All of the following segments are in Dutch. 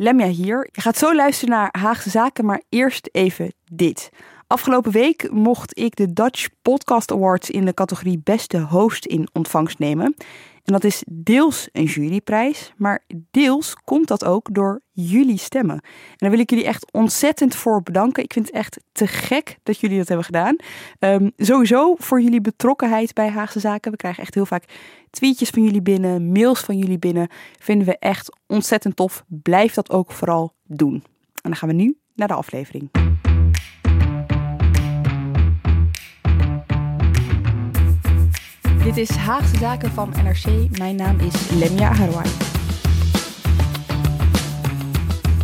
Lemja hier. Je gaat zo luisteren naar Haagse Zaken, maar eerst even dit. Afgelopen week mocht ik de Dutch Podcast Awards in de categorie Beste Host in ontvangst nemen. En dat is deels een juryprijs, maar deels komt dat ook door jullie stemmen. En daar wil ik jullie echt ontzettend voor bedanken. Ik vind het echt te gek dat jullie dat hebben gedaan. Um, sowieso voor jullie betrokkenheid bij Haagse Zaken. We krijgen echt heel vaak tweetjes van jullie binnen, mails van jullie binnen. Vinden we echt ontzettend tof. Blijf dat ook vooral doen. En dan gaan we nu naar de aflevering. Dit is Haagse Zaken van NRC. Mijn naam is Lemja Harouai.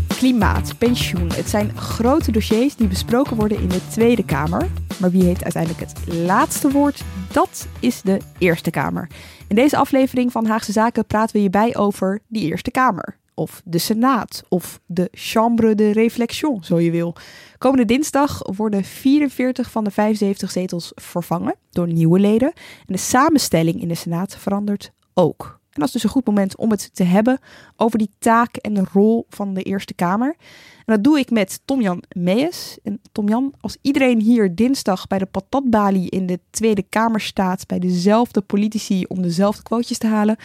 Klimaat, pensioen. Het zijn grote dossiers die besproken worden in de Tweede Kamer. Maar wie heeft uiteindelijk het laatste woord? Dat is de Eerste Kamer. In deze aflevering van Haagse Zaken praten we bij over die Eerste Kamer. Of de Senaat. Of de Chambre de Réflexion, zo je wil. Komende dinsdag worden 44 van de 75 zetels vervangen door nieuwe leden. En de samenstelling in de Senaat verandert ook. En dat is dus een goed moment om het te hebben over die taak en de rol van de Eerste Kamer. En dat doe ik met Tom-Jan Mees. En Tom-Jan, als iedereen hier dinsdag bij de patatbalie in de Tweede Kamer staat, bij dezelfde politici om dezelfde quotejes te halen,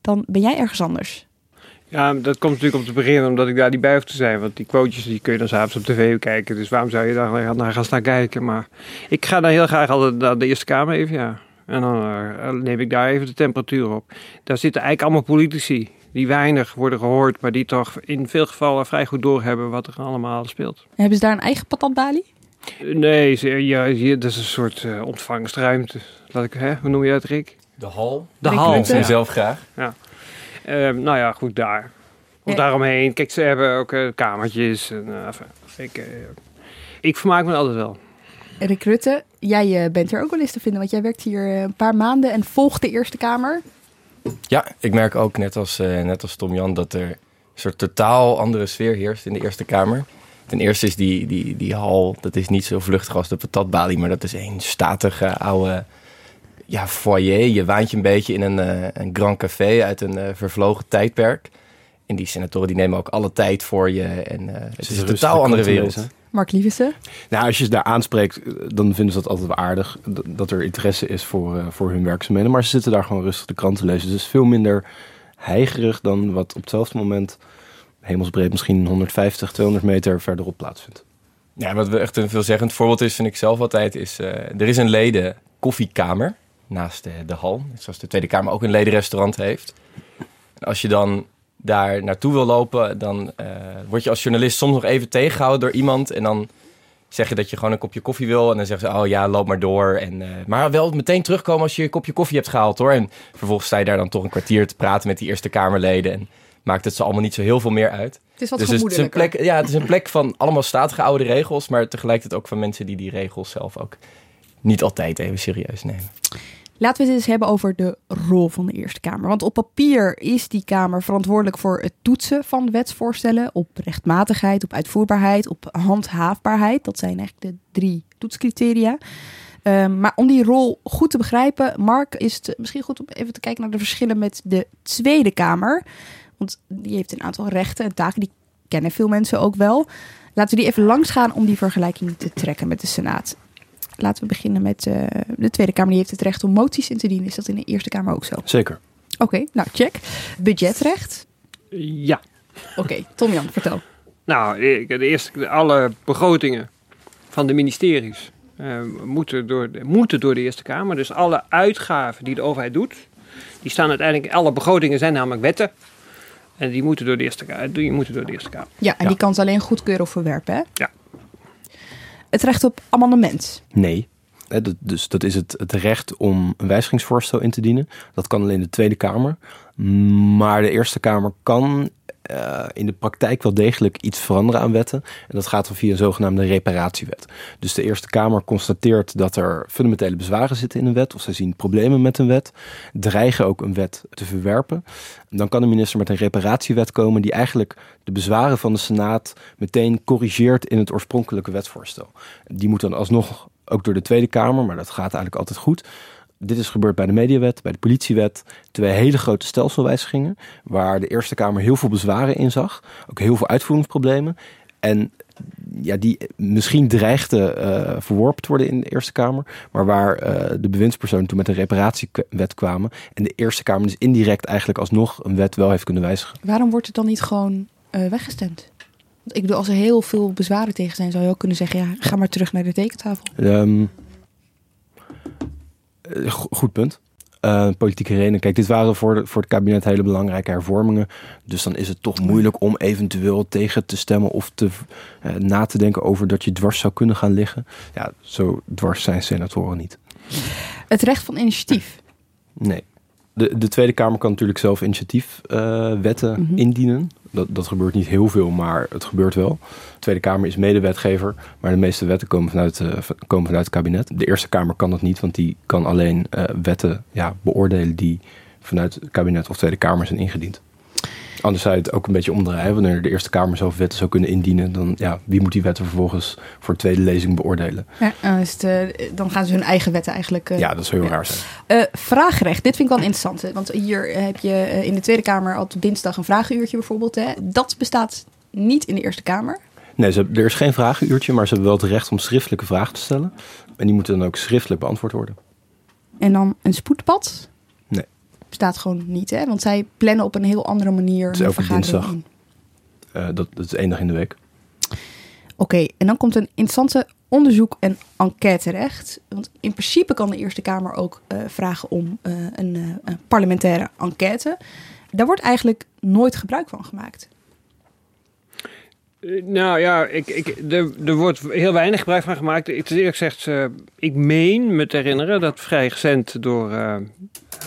dan ben jij ergens anders. Ja, dat komt natuurlijk om te beginnen omdat ik daar niet bij hoef te zijn. Want die quotejes die kun je dan s'avonds op tv kijken. Dus waarom zou je daar naar gaan staan kijken? Maar ik ga dan heel graag altijd naar de Eerste Kamer even, ja. En dan uh, neem ik daar even de temperatuur op. Daar zitten eigenlijk allemaal politici die weinig worden gehoord, maar die toch in veel gevallen vrij goed doorhebben wat er allemaal speelt. Hebben ze daar een eigen patatbalie? Nee, ja, hier, dat is een soort uh, ontvangstruimte. Laat ik, hè, hoe noem je het, Rick? De hal. De hal. Ik ja. zelf graag. Ja. Um, nou ja, goed, daar. Of ja. daaromheen. Kijk, ze hebben ook uh, kamertjes. En, uh, enfin, ik, ik vermaak me altijd wel. Rick Rutte, jij bent er ook wel eens te vinden, want jij werkt hier een paar maanden en volgt de Eerste Kamer. Ja, ik merk ook net als, uh, net als Tom Jan dat er een soort totaal andere sfeer heerst in de Eerste Kamer. Ten eerste is die, die, die hal, dat is niet zo vluchtig als de patatbalie, maar dat is een statige oude ja, foyer. Je waant je een beetje in een, uh, een grand café uit een uh, vervlogen tijdperk. En die senatoren die nemen ook alle tijd voor je. En het is een totaal andere wereld. Mark Lievissen? Nou, als je ze daar aanspreekt, dan vinden ze dat altijd wel aardig. Dat er interesse is voor, uh, voor hun werkzaamheden. Maar ze zitten daar gewoon rustig de krant te lezen. Dus het is veel minder heigerig dan wat op hetzelfde moment hemelsbreed misschien 150, 200 meter verderop plaatsvindt. Ja, wat echt een veelzeggend voorbeeld is, vind ik zelf altijd, is uh, er is een leden koffiekamer naast de, de hal. Zoals de Tweede Kamer ook een ledenrestaurant heeft. En als je dan daar naartoe wil lopen, dan uh, word je als journalist soms nog even tegengehouden door iemand. En dan zeg je dat je gewoon een kopje koffie wil. En dan zeggen ze, oh ja, loop maar door. En, uh, maar wel meteen terugkomen als je een kopje koffie hebt gehaald hoor. En vervolgens sta je daar dan toch een kwartier te praten met die Eerste Kamerleden. En maakt het ze allemaal niet zo heel veel meer uit. Het is wat dus het is een plek, Ja, het is een plek van allemaal statige oude regels. Maar tegelijkertijd ook van mensen die die regels zelf ook niet altijd even serieus nemen. Laten we het eens hebben over de rol van de Eerste Kamer. Want op papier is die Kamer verantwoordelijk voor het toetsen van wetsvoorstellen op rechtmatigheid, op uitvoerbaarheid, op handhaafbaarheid. Dat zijn eigenlijk de drie toetscriteria. Um, maar om die rol goed te begrijpen, Mark, is het misschien goed om even te kijken naar de verschillen met de Tweede Kamer. Want die heeft een aantal rechten en taken, die kennen veel mensen ook wel. Laten we die even langs gaan om die vergelijking te trekken met de Senaat. Laten we beginnen met uh, de Tweede Kamer. Die heeft het recht om moties in te dienen. Is dat in de Eerste Kamer ook zo? Zeker. Oké, okay, nou check. Budgetrecht? Ja. Oké, okay, Tom-Jan, vertel. Nou, de eerste, alle begrotingen van de ministeries uh, moeten, door de, moeten door de Eerste Kamer. Dus alle uitgaven die de overheid doet, die staan uiteindelijk, alle begrotingen zijn namelijk wetten. En die moeten door de Eerste, die moeten door de eerste Kamer. Ja, en ja. die kan ze alleen goedkeuren of verwerpen, hè? Ja het recht op amendement? Nee. Dus dat is het, het recht om een wijzigingsvoorstel in te dienen. Dat kan alleen de Tweede Kamer. Maar de Eerste Kamer kan uh, in de praktijk wel degelijk iets veranderen aan wetten. En dat gaat dan via een zogenaamde reparatiewet. Dus de Eerste Kamer constateert dat er fundamentele bezwaren zitten in een wet, of zij zien problemen met een wet, dreigen ook een wet te verwerpen. Dan kan de minister met een reparatiewet komen die eigenlijk de bezwaren van de Senaat meteen corrigeert in het oorspronkelijke wetsvoorstel. Die moet dan alsnog ook door de Tweede Kamer, maar dat gaat eigenlijk altijd goed dit is gebeurd bij de mediawet, bij de politiewet. Twee hele grote stelselwijzigingen. Waar de Eerste Kamer heel veel bezwaren in zag. Ook heel veel uitvoeringsproblemen. En ja, die misschien dreigden uh, verworpen te worden in de Eerste Kamer. Maar waar uh, de bewindspersonen toen met een reparatiewet kwamen. En de Eerste Kamer dus indirect eigenlijk alsnog een wet wel heeft kunnen wijzigen. Waarom wordt het dan niet gewoon uh, weggestemd? Want ik bedoel, als er heel veel bezwaren tegen zijn, zou je ook kunnen zeggen: ja, ga maar terug naar de tekentafel. Um, eh, goed punt. Uh, politieke redenen. Kijk, dit waren voor, de, voor het kabinet hele belangrijke hervormingen. Dus dan is het toch moeilijk om eventueel tegen te stemmen of te, uh, na te denken over dat je dwars zou kunnen gaan liggen. Ja, zo dwars zijn senatoren niet. Het recht van initiatief? Nee. De, de Tweede Kamer kan natuurlijk zelf initiatiefwetten uh, mm indienen. Dat, dat gebeurt niet heel veel, maar het gebeurt wel. De Tweede Kamer is medewetgever, maar de meeste wetten komen vanuit, uh, komen vanuit het kabinet. De Eerste Kamer kan dat niet, want die kan alleen uh, wetten ja, beoordelen die vanuit het kabinet of Tweede Kamer zijn ingediend. Anders zou je het ook een beetje omdraaien. Wanneer de Eerste Kamer zelf wetten zou kunnen indienen, dan ja, wie moet die wetten vervolgens voor de tweede lezing beoordelen? Ja, dan, is het, uh, dan gaan ze hun eigen wetten eigenlijk. Uh, ja, dat zou heel ja. raar zijn. Uh, vraagrecht, dit vind ik wel interessant. Want hier heb je in de Tweede Kamer op dinsdag een vragenuurtje bijvoorbeeld. Hè. Dat bestaat niet in de Eerste Kamer. Nee, ze, er is geen vragenuurtje, maar ze hebben wel het recht om schriftelijke vragen te stellen. En die moeten dan ook schriftelijk beantwoord worden. En dan een spoedpad? Nee. Bestaat gewoon niet, hè? Want zij plannen op een heel andere manier. Het is elke dinsdag. Uh, dat, dat is één dag in de week. Oké, okay, en dan komt een interessante onderzoek en enquêterecht. Want in principe kan de Eerste Kamer ook uh, vragen om uh, een, een parlementaire enquête. Daar wordt eigenlijk nooit gebruik van gemaakt. Nou ja, ik, ik, er, er wordt heel weinig gebruik van gemaakt. Het is eerlijk gezegd, uh, ik meen me te herinneren dat vrij recent door, uh,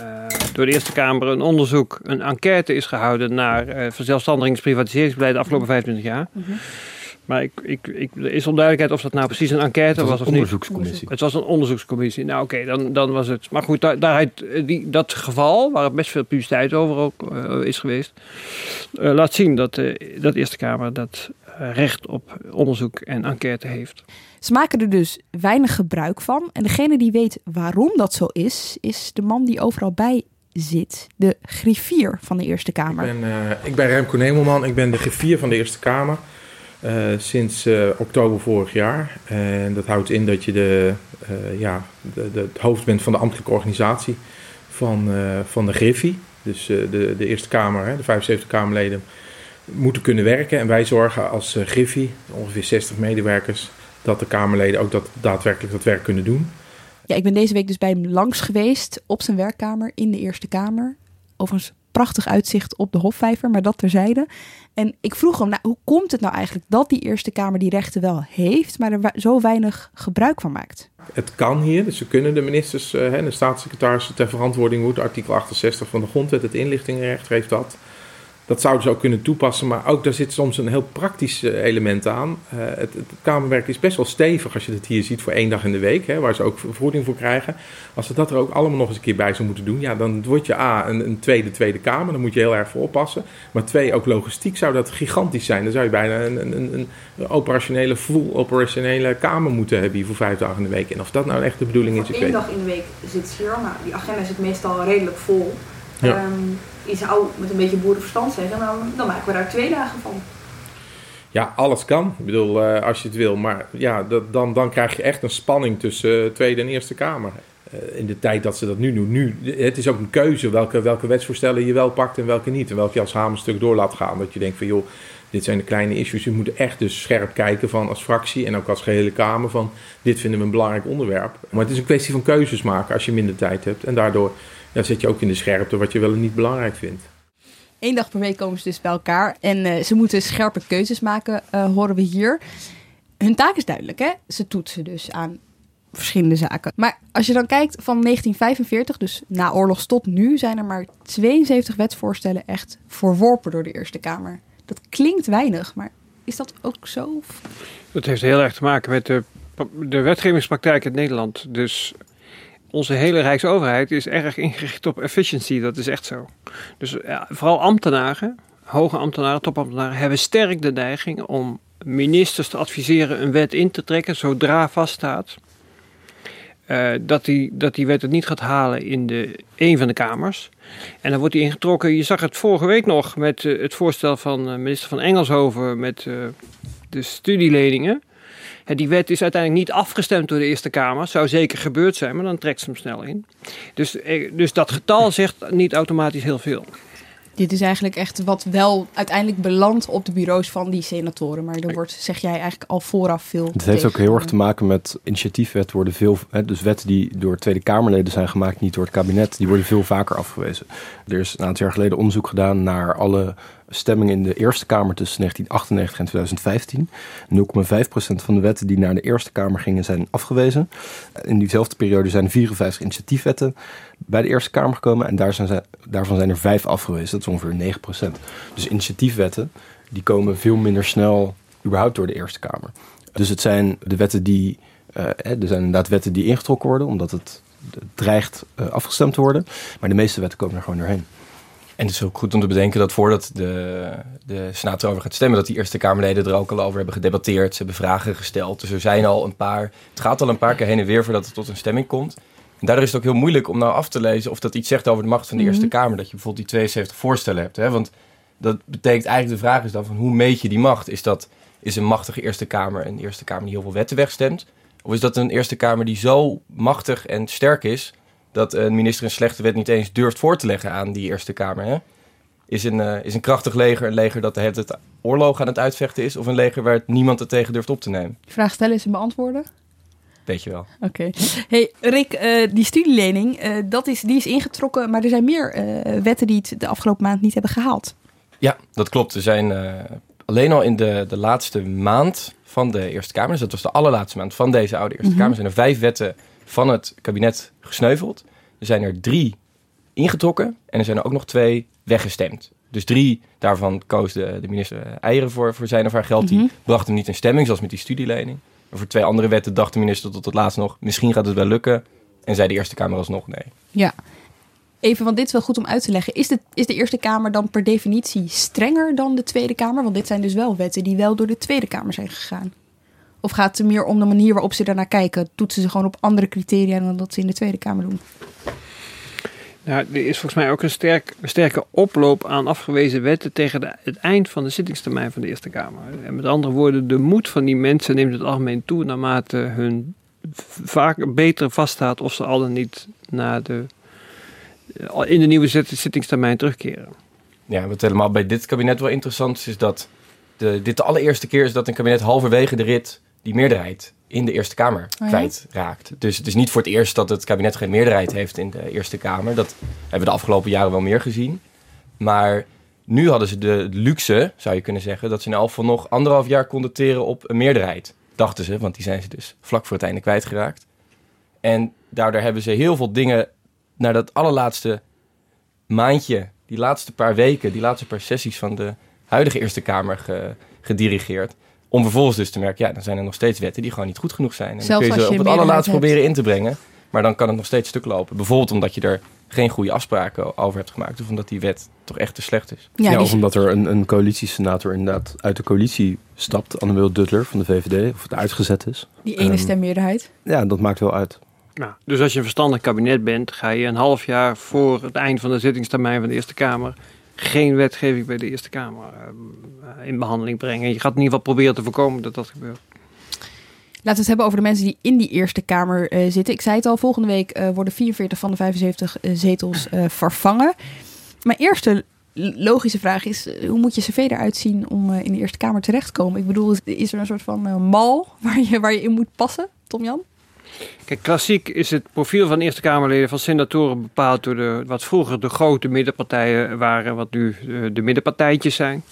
uh, door de Eerste Kamer een onderzoek, een enquête is gehouden naar verzelfstandigingsprivatiseringsbeleid de afgelopen 25 jaar. Mm -hmm. Maar ik, ik, ik, er is onduidelijkheid of dat nou precies een enquête was, was of niet. onderzoekscommissie. Het was een onderzoekscommissie. Nou oké, okay, dan, dan was het. Maar goed, daar, daar, die, dat geval, waar best veel publiciteit over ook uh, is geweest, uh, laat zien dat, uh, dat de Eerste Kamer dat recht op onderzoek en enquête heeft. Ze maken er dus weinig gebruik van. En degene die weet waarom dat zo is, is de man die overal bij zit. De griffier van de Eerste Kamer. Ik ben, uh, ik ben Remco Nemelman, ik ben de griffier van de Eerste Kamer. Uh, sinds uh, oktober vorig jaar. En dat houdt in dat je de, ja, de, de, het hoofd bent van de ambtelijke organisatie van, van de Griffie. Dus de, de Eerste Kamer, hè, de 75 Kamerleden, moeten kunnen werken. En wij zorgen als Griffie, ongeveer 60 medewerkers, dat de Kamerleden ook dat, daadwerkelijk dat werk kunnen doen. Ja, ik ben deze week dus bij hem langs geweest op zijn werkkamer in de Eerste Kamer. Overigens prachtig uitzicht op de Hofvijver, maar dat terzijde. En ik vroeg hem, nou, hoe komt het nou eigenlijk dat die Eerste Kamer die rechten wel heeft, maar er zo weinig gebruik van maakt? Het kan hier, dus ze kunnen de ministers en uh, de staatssecretarissen ter verantwoording moeten. Artikel 68 van de Grondwet, het inlichtingenrecht, geeft dat. Dat zouden ze ook kunnen toepassen, maar ook daar zit soms een heel praktisch eh, element aan. Uh, het, het, kamerwerk is best wel stevig als je het hier ziet voor één dag in de week, hè, waar ze ook vergoeding voor krijgen. Als ze dat er ook allemaal nog eens een keer bij zouden moeten doen, ja, dan word je A, een, een tweede Tweede Kamer, dan moet je heel erg voor oppassen. Maar twee, ook logistiek zou dat gigantisch zijn. Dan zou je bijna een, een, een operationele, full operationele Kamer moeten hebben hier voor vijf dagen in de week. En of dat nou echt de bedoeling is, ik weet Eén dag in de week zit hier, maar die agenda zit meestal redelijk vol. Ja. Um, je zou met een beetje boerenverstand zeggen, nou, dan maken we daar twee dagen van. Ja, alles kan. Ik bedoel, uh, als je het wil. Maar ja, dat, dan, dan krijg je echt een spanning tussen uh, Tweede en Eerste Kamer. Uh, in de tijd dat ze dat nu doen. Nu, het is ook een keuze welke, welke wetsvoorstellen je wel pakt en welke niet. En welke je als hamerstuk door laat gaan. Dat je denkt van joh, dit zijn de kleine issues. Je moet echt dus scherp kijken van als fractie en ook als gehele Kamer van dit vinden we een belangrijk onderwerp. Maar het is een kwestie van keuzes maken als je minder tijd hebt. En daardoor ja, zet je ook in de scherpte wat je wel en niet belangrijk vindt. Eén dag per week komen ze dus bij elkaar en uh, ze moeten scherpe keuzes maken, uh, horen we hier. Hun taak is duidelijk, hè? Ze toetsen dus aan verschillende zaken. Maar als je dan kijkt van 1945, dus na oorlogs tot nu, zijn er maar 72 wetsvoorstellen echt verworpen door de Eerste Kamer. Dat klinkt weinig, maar is dat ook zo? Dat heeft heel erg te maken met de, de wetgevingspraktijk in Nederland. Dus onze hele Rijksoverheid is erg ingericht op efficiency. Dat is echt zo. Dus ja, vooral ambtenaren, hoge ambtenaren, topambtenaren, hebben sterk de neiging om ministers te adviseren een wet in te trekken zodra vaststaat uh, dat, die, dat die wet het niet gaat halen in de, een van de kamers. En dan wordt die ingetrokken. Je zag het vorige week nog met uh, het voorstel van uh, minister van Engelshoven met de studieleningen. En die wet is uiteindelijk niet afgestemd door de Eerste Kamer. Zou zeker gebeurd zijn, maar dan trekt ze hem snel in. Dus, dus dat getal zegt niet automatisch heel veel. Dit is eigenlijk echt wat wel uiteindelijk belandt op de bureaus van die senatoren. Maar er wordt, zeg jij, eigenlijk al vooraf veel. Het heeft ook heel erg te maken met initiatiefwet worden veel. Hè, dus wetten die door Tweede Kamerleden zijn gemaakt, niet door het kabinet, die worden veel vaker afgewezen. Er is een aantal jaar geleden onderzoek gedaan naar alle stemming in de Eerste Kamer tussen 1998 en 2015. 0,5% van de wetten die naar de Eerste Kamer gingen zijn afgewezen. In diezelfde periode zijn 54 initiatiefwetten bij de Eerste Kamer gekomen en daar zijn, daarvan zijn er vijf afgewezen. Dat is ongeveer 9%. Dus initiatiefwetten die komen veel minder snel überhaupt door de Eerste Kamer. Dus het zijn de wetten die. Uh, er zijn inderdaad wetten die ingetrokken worden, omdat het dreigt uh, afgestemd te worden. Maar de meeste wetten komen er gewoon doorheen. En het is ook goed om te bedenken dat voordat de, de Senaat erover gaat stemmen, dat die Eerste Kamerleden er ook al over hebben gedebatteerd. Ze hebben vragen gesteld. Dus er zijn al een paar. Het gaat al een paar keer heen en weer voordat het tot een stemming komt. En daardoor is het ook heel moeilijk om nou af te lezen of dat iets zegt over de macht van de Eerste mhm. Kamer. Dat je bijvoorbeeld die 72 voorstellen hebt. Hè? Want dat betekent eigenlijk de vraag is dan van hoe meet je die macht? Is dat is een machtige Eerste Kamer een Eerste Kamer die heel veel wetten wegstemt? Of is dat een Eerste Kamer die zo machtig en sterk is dat een minister een slechte wet niet eens durft voor te leggen aan die Eerste Kamer. Hè? Is, een, uh, is een krachtig leger een leger dat het, oorlog aan het uitvechten is, of een leger waar het niemand het tegen durft op te nemen? Vraag stellen is en beantwoorden. Weet je wel. Oké. Hey Rick, uh, die studielening, uh, dat is, die is ingetrokken, maar er zijn meer wetten die het de afgelopen maand niet hebben gehaald. Ja, dat klopt. Er zijn alleen al in de, de laatste maand van de Eerste Kamer, dus dat was de allerlaatste maand van deze oude Eerste mhm. Kamer, zijn er vijf wetten van het kabinet gesneuveld. Er zijn er drie ingetrokken en er zijn er ook nog twee weggestemd. Dus drie daarvan koos de, de minister Eieren voor, voor zijn of haar geld. Die mhm. bracht hem niet in stemming, zoals met die studielening. Maar voor twee andere wetten dacht de minister tot het laatst nog... misschien gaat het wel lukken. En zei de Eerste Kamer alsnog nee. Ja. Even, want dit is wel goed om uit te leggen. Is de, is de Eerste Kamer dan per definitie strenger dan de Tweede Kamer? Want dit zijn dus wel wetten die wel door de Tweede Kamer zijn gegaan. Of gaat het meer om de manier waarop ze daarnaar kijken? Toetsen ze gewoon op andere criteria dan dat ze in de Tweede Kamer doen? Nou, er is volgens mij ook een, sterk, sterke oploop aan afgewezen wetten tegen de, het eind van de zittingstermijn van de Eerste Kamer. En met andere woorden, de moed van die mensen neemt het algemeen toe naarmate hun vaak beter vaststaat of ze al dan niet naar de, in de nieuwe zittingstermijn terugkeren. Ja, wat helemaal bij dit kabinet wel interessant is, is dat de, dit de allereerste keer is dat een kabinet halverwege de rit die meerderheid in de Eerste Kamer oh kwijtraakt. Dus het is niet voor het eerst dat het kabinet geen meerderheid heeft in de Eerste Kamer. Dat hebben we de afgelopen jaren wel meer gezien. Maar nu hadden ze de luxe, zou je kunnen zeggen, dat ze in elk geval nog anderhalf jaar konden teren op een meerderheid. Dachten ze, want die zijn ze dus vlak voor het einde kwijtgeraakt. En daardoor hebben ze heel veel dingen naar dat allerlaatste maandje, die laatste paar weken, die laatste paar sessies van de huidige Eerste Kamer gedirigeerd. Om vervolgens dus te merken, ja, dan zijn er nog steeds wetten die gewoon niet goed genoeg zijn. En dan kun je ze op het allerlaatste proberen in te brengen. Maar dan kan het nog steeds stuk lopen. Bijvoorbeeld omdat je er geen goede afspraken over hebt gemaakt. Of omdat die wet toch echt te slecht is. Ja, of omdat er een, een coalitiesenator inderdaad uit de coalitie stapt. Anne-Wil Duttler van de VVD. Of het uitgezet is. Die ene um, stemmeerderheid. Ja, dat maakt wel uit. Nou, dus als je een verstandig kabinet bent, ga je een half jaar voor het eind van de zittingstermijn van de Eerste Kamer geen wetgeving bij de Eerste Kamer uh, in behandeling brengen. Je gaat in ieder geval proberen te voorkomen dat dat gebeurt. Laten we het hebben over de mensen die in die Eerste Kamer uh, zitten. Ik zei het al, volgende week uh, worden 44 van de 75 zetels vervangen. Mijn eerste logische vraag is, hoe moet je cv eruit zien om in de Eerste Kamer terecht te komen? Ik bedoel, is er een soort van mal waar je, waar je in moet passen, Tom-Jan? Kijk, klassiek is het profiel van Eerste Kamerleden van senatoren bepaald door de, wat vroeger de grote middenpartijen waren, wat nu de, eh, de middenpartijtjes zijn.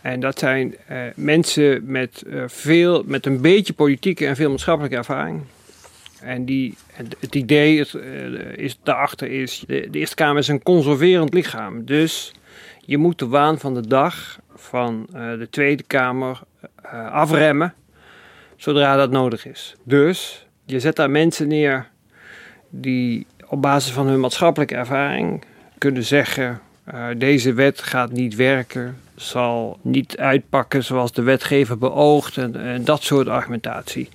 En dat zijn uh, mensen met, uh, veel, met een beetje politieke en veel maatschappelijke ervaring. En die, het idee uh, is, daarachter is, de, de, Eerste Kamer is een conserverend lichaam. Dus Je moet de waan van de dag van eh, de Tweede Kamer eh, afremmen zodra dat nodig is. Dus je zet daar mensen neer die op basis van hun maatschappelijke ervaring kunnen zeggen: uh, deze wet gaat niet werken, zal niet uitpakken zoals de wetgever beoogt en, dat soort argumentatie.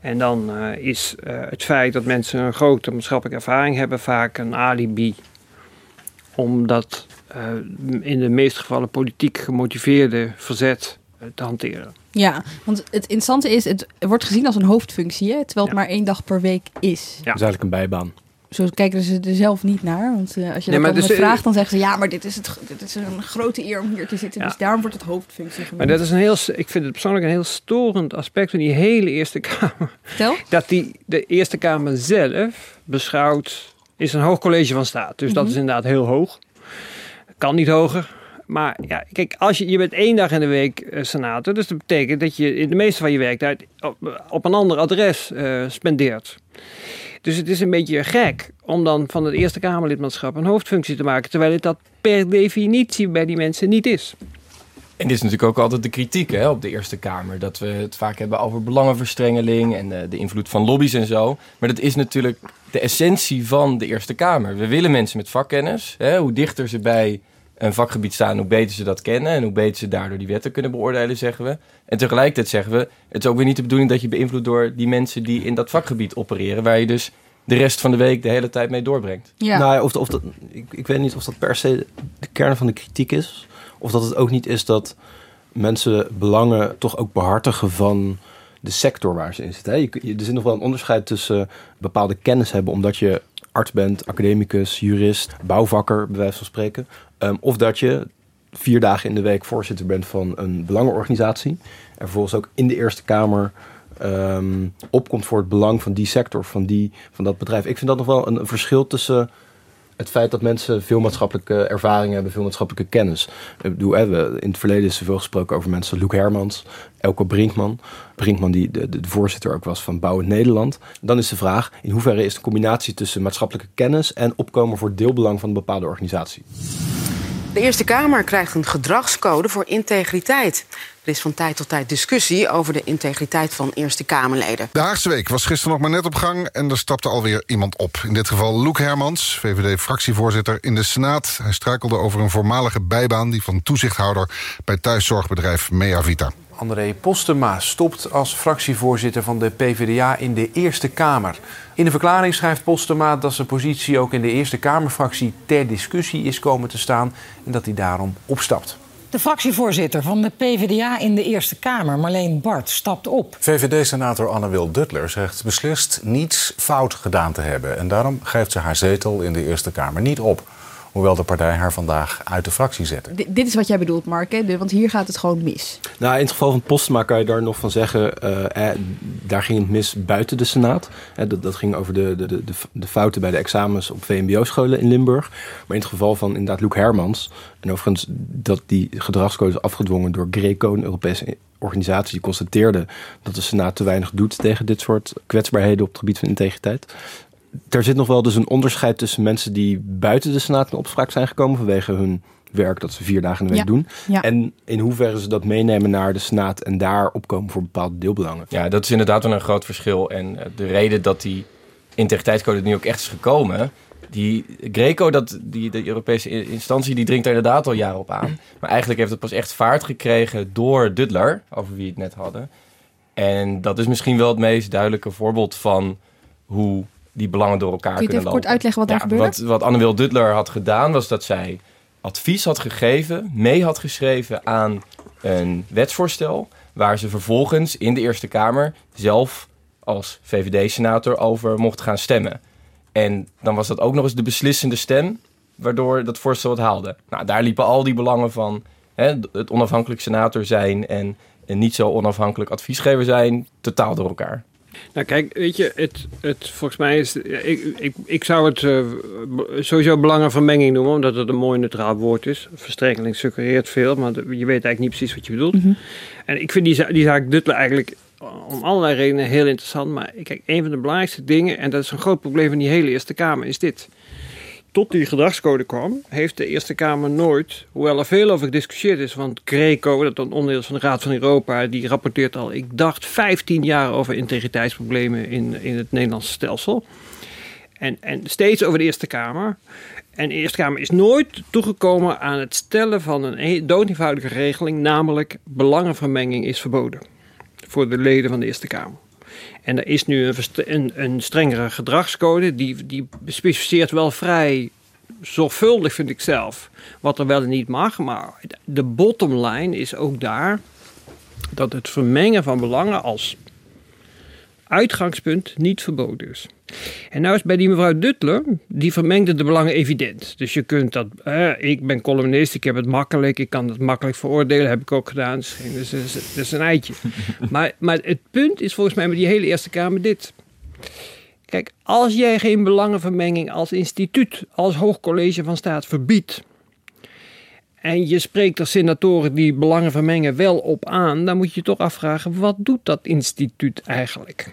En dan uh, is uh, het feit dat mensen een grote maatschappelijke ervaring hebben vaak een alibi. Omdat in de meeste gevallen politiek gemotiveerde verzet te hanteren. Ja, want het interessante is, het wordt gezien als een hoofdfunctie, hè, terwijl het ja. maar één dag per week is. Ja. Dat is eigenlijk een bijbaan. Zo kijken ze er zelf niet naar. Want uh, als je nee, dat dan dus, vraagt, dan zeggen ze... ja, maar dit is, het, dit is een grote eer om hier te zitten. Ja. Dus daarom wordt het hoofdfunctie genoemd. Maar dat is een heel... Ik vind het persoonlijk een heel storend aspect van die hele Eerste Kamer. Vertel? Dat die, de Eerste Kamer zelf beschouwt... is een hoog college van staat. Dus mm -hmm. dat is inderdaad heel hoog. Kan niet hoger. Maar ja, kijk, als je, je bent één dag in de week uh, senator. Dus dat betekent dat je in de meeste van je werktijd op, op een ander adres uh, spendeert. Dus het is een beetje gek om dan van het Eerste Kamerlidmaatschap een hoofdfunctie te maken. Terwijl het dat per definitie bij die mensen niet is. En dit is natuurlijk ook altijd de kritiek hè, op de Eerste Kamer. Dat we het vaak hebben over belangenverstrengeling en de, de, invloed van lobby's en zo. Maar dat is natuurlijk de essentie van de Eerste Kamer. We willen mensen met vakkennis. Hè, hoe dichter ze bij een vakgebied staan, hoe beter ze dat kennen en hoe beter ze daardoor die wetten kunnen beoordelen, zeggen we. En tegelijkertijd zeggen we, het is ook weer niet de bedoeling dat je beïnvloedt door die mensen die in dat vakgebied opereren, waar je dus de rest van de week de hele tijd mee doorbrengt. Ja. Nou, of, of dat, ik, ik weet niet of dat per se de kern van de kritiek is, of dat het ook niet is dat mensen belangen toch ook behartigen van de sector waar ze in zitten. Hè? Je, er zit nog wel een onderscheid tussen bepaalde kennis hebben, omdat je arts bent, academicus, jurist, bouwvakker, bij wijze van spreken. Um, of dat je vier dagen in de week voorzitter bent van een belangenorganisatie. En vervolgens ook in de Eerste Kamer um, opkomt voor het belang van die sector, van, die, van dat bedrijf. Ik vind dat nog wel een verschil tussen het feit dat mensen veel maatschappelijke ervaring hebben, veel maatschappelijke kennis. Ik bedoel, in het verleden is er veel gesproken over mensen, Luc Hermans, Elke Brinkman. Brinkman die de, de, voorzitter ook was van Bouwend Nederland. Dan is de vraag, in hoeverre is de combinatie tussen maatschappelijke kennis en opkomen voor deelbelang van een bepaalde organisatie? De Eerste Kamer krijgt een gedragscode voor integriteit. Er is van tijd tot tijd discussie over de integriteit van Eerste Kamerleden. De Haagse Week was gisteren nog maar net op gang... en er stapte alweer iemand op. In dit geval Loek Hermans, VVD-fractievoorzitter in de Senaat. Hij struikelde over een voormalige bijbaan... die van toezichthouder bij thuiszorgbedrijf Meavita. André Postema stopt als fractievoorzitter van de PvdA in de Eerste Kamer. In de verklaring schrijft Postema dat zijn positie ook in de Eerste Kamerfractie ter discussie is komen te staan en dat hij daarom opstapt. De fractievoorzitter van de PvdA in de Eerste Kamer, Marleen Bart, stapt op. VVD-senator Anne-Wil Duttler zegt beslist niets fout gedaan te hebben. En daarom geeft ze haar zetel in de Eerste Kamer niet op. Hoewel de partij haar vandaag uit de fractie zette. D dit is wat jij bedoelt, Mark, hè? want hier gaat het gewoon mis. Nou, in het geval van Postma kan je daar nog van zeggen... Uh, eh, daar ging het mis buiten de Senaat. Eh, dat, dat ging over de, de, de, de fouten bij de examens op VMBO-scholen in Limburg. Maar in het geval van inderdaad Luc Hermans... en overigens dat die gedragscode is afgedwongen door Greco... een Europese organisatie die constateerde... dat de Senaat te weinig doet tegen dit soort kwetsbaarheden... op het gebied van integriteit er zit nog wel dus een onderscheid tussen mensen die buiten de Senaat in opspraak zijn gekomen vanwege hun werk dat ze vier dagen in de week Ja, doen. ja. En in hoeverre ze dat meenemen naar de Senaat en daar opkomen voor bepaalde deelbelangen. Ja, dat is inderdaad wel een groot verschil. En eh, de reden dat die integriteitscode nu ook echt is gekomen... Die Greco, dat, die, de Europese instantie, die dringt er inderdaad al jaren op aan. Maar eigenlijk heeft het pas echt vaart gekregen door Duttler, over wie we het net hadden. En dat is misschien wel het meest duidelijke voorbeeld van hoe die belangen door elkaar Kun je het kunnen even kort lopen. uitleggen wat daar Ja, gebeurde? Wat, wat Anne-Wil Duttler had gedaan, was dat zij advies had gegeven, mee had geschreven aan een wetsvoorstel, waar ze vervolgens in de Eerste Kamer zelf als VVD-senator over mocht gaan stemmen. En dan was dat ook nog eens de beslissende stem, waardoor dat voorstel het haalde. Nou, daar liepen al die belangen van hè, het onafhankelijk senator zijn en een niet zo onafhankelijk adviesgever zijn, totaal door elkaar. Nou kijk, weet je, het, het, volgens mij is... Ik, ik, ik zou het eh, b- sowieso belangenvermenging noemen, omdat het een mooi neutraal woord is. Verstrengeling suggereert veel, maar je weet eigenlijk niet precies wat je bedoelt. En ik vind die, die zaak Duttler eigenlijk om allerlei redenen heel interessant. Maar kijk, een van de belangrijkste dingen, en dat is een groot probleem van die hele Eerste Kamer, is dit. Tot die gedragscode kwam, heeft de Eerste Kamer nooit, hoewel er veel over gediscussieerd is, want Greco, dat een onderdeel van de Raad van Europa, die rapporteert al, ik dacht, 15 jaar over integriteitsproblemen in, in het Nederlandse stelsel. En, en steeds over de Eerste Kamer. En de Eerste Kamer is nooit toegekomen aan het stellen van een doodeenvoudige regeling, namelijk belangenvermenging is verboden voor de leden van de Eerste Kamer. En er is nu een, een, strengere gedragscode, die, die specificeert wel vrij zorgvuldig, vind ik zelf, wat er wel en niet mag. Maar de bottom line is ook daar dat het vermengen van belangen als uitgangspunt niet verboden is. En nou is bij die mevrouw Duttler, die vermengde de belangen evident. Dus je kunt dat, ik ben columnist, ik heb het makkelijk, ik kan het makkelijk veroordelen, heb ik ook gedaan. Dus dat is een eitje. maar, maar het punt is volgens mij met die hele Eerste Kamer dit. Kijk, als jij geen belangenvermenging als instituut, als hoogcollege van staat verbiedt, en je spreekt er senatoren die belangen vermengen wel op aan, dan moet je toch afvragen: wat doet dat instituut eigenlijk?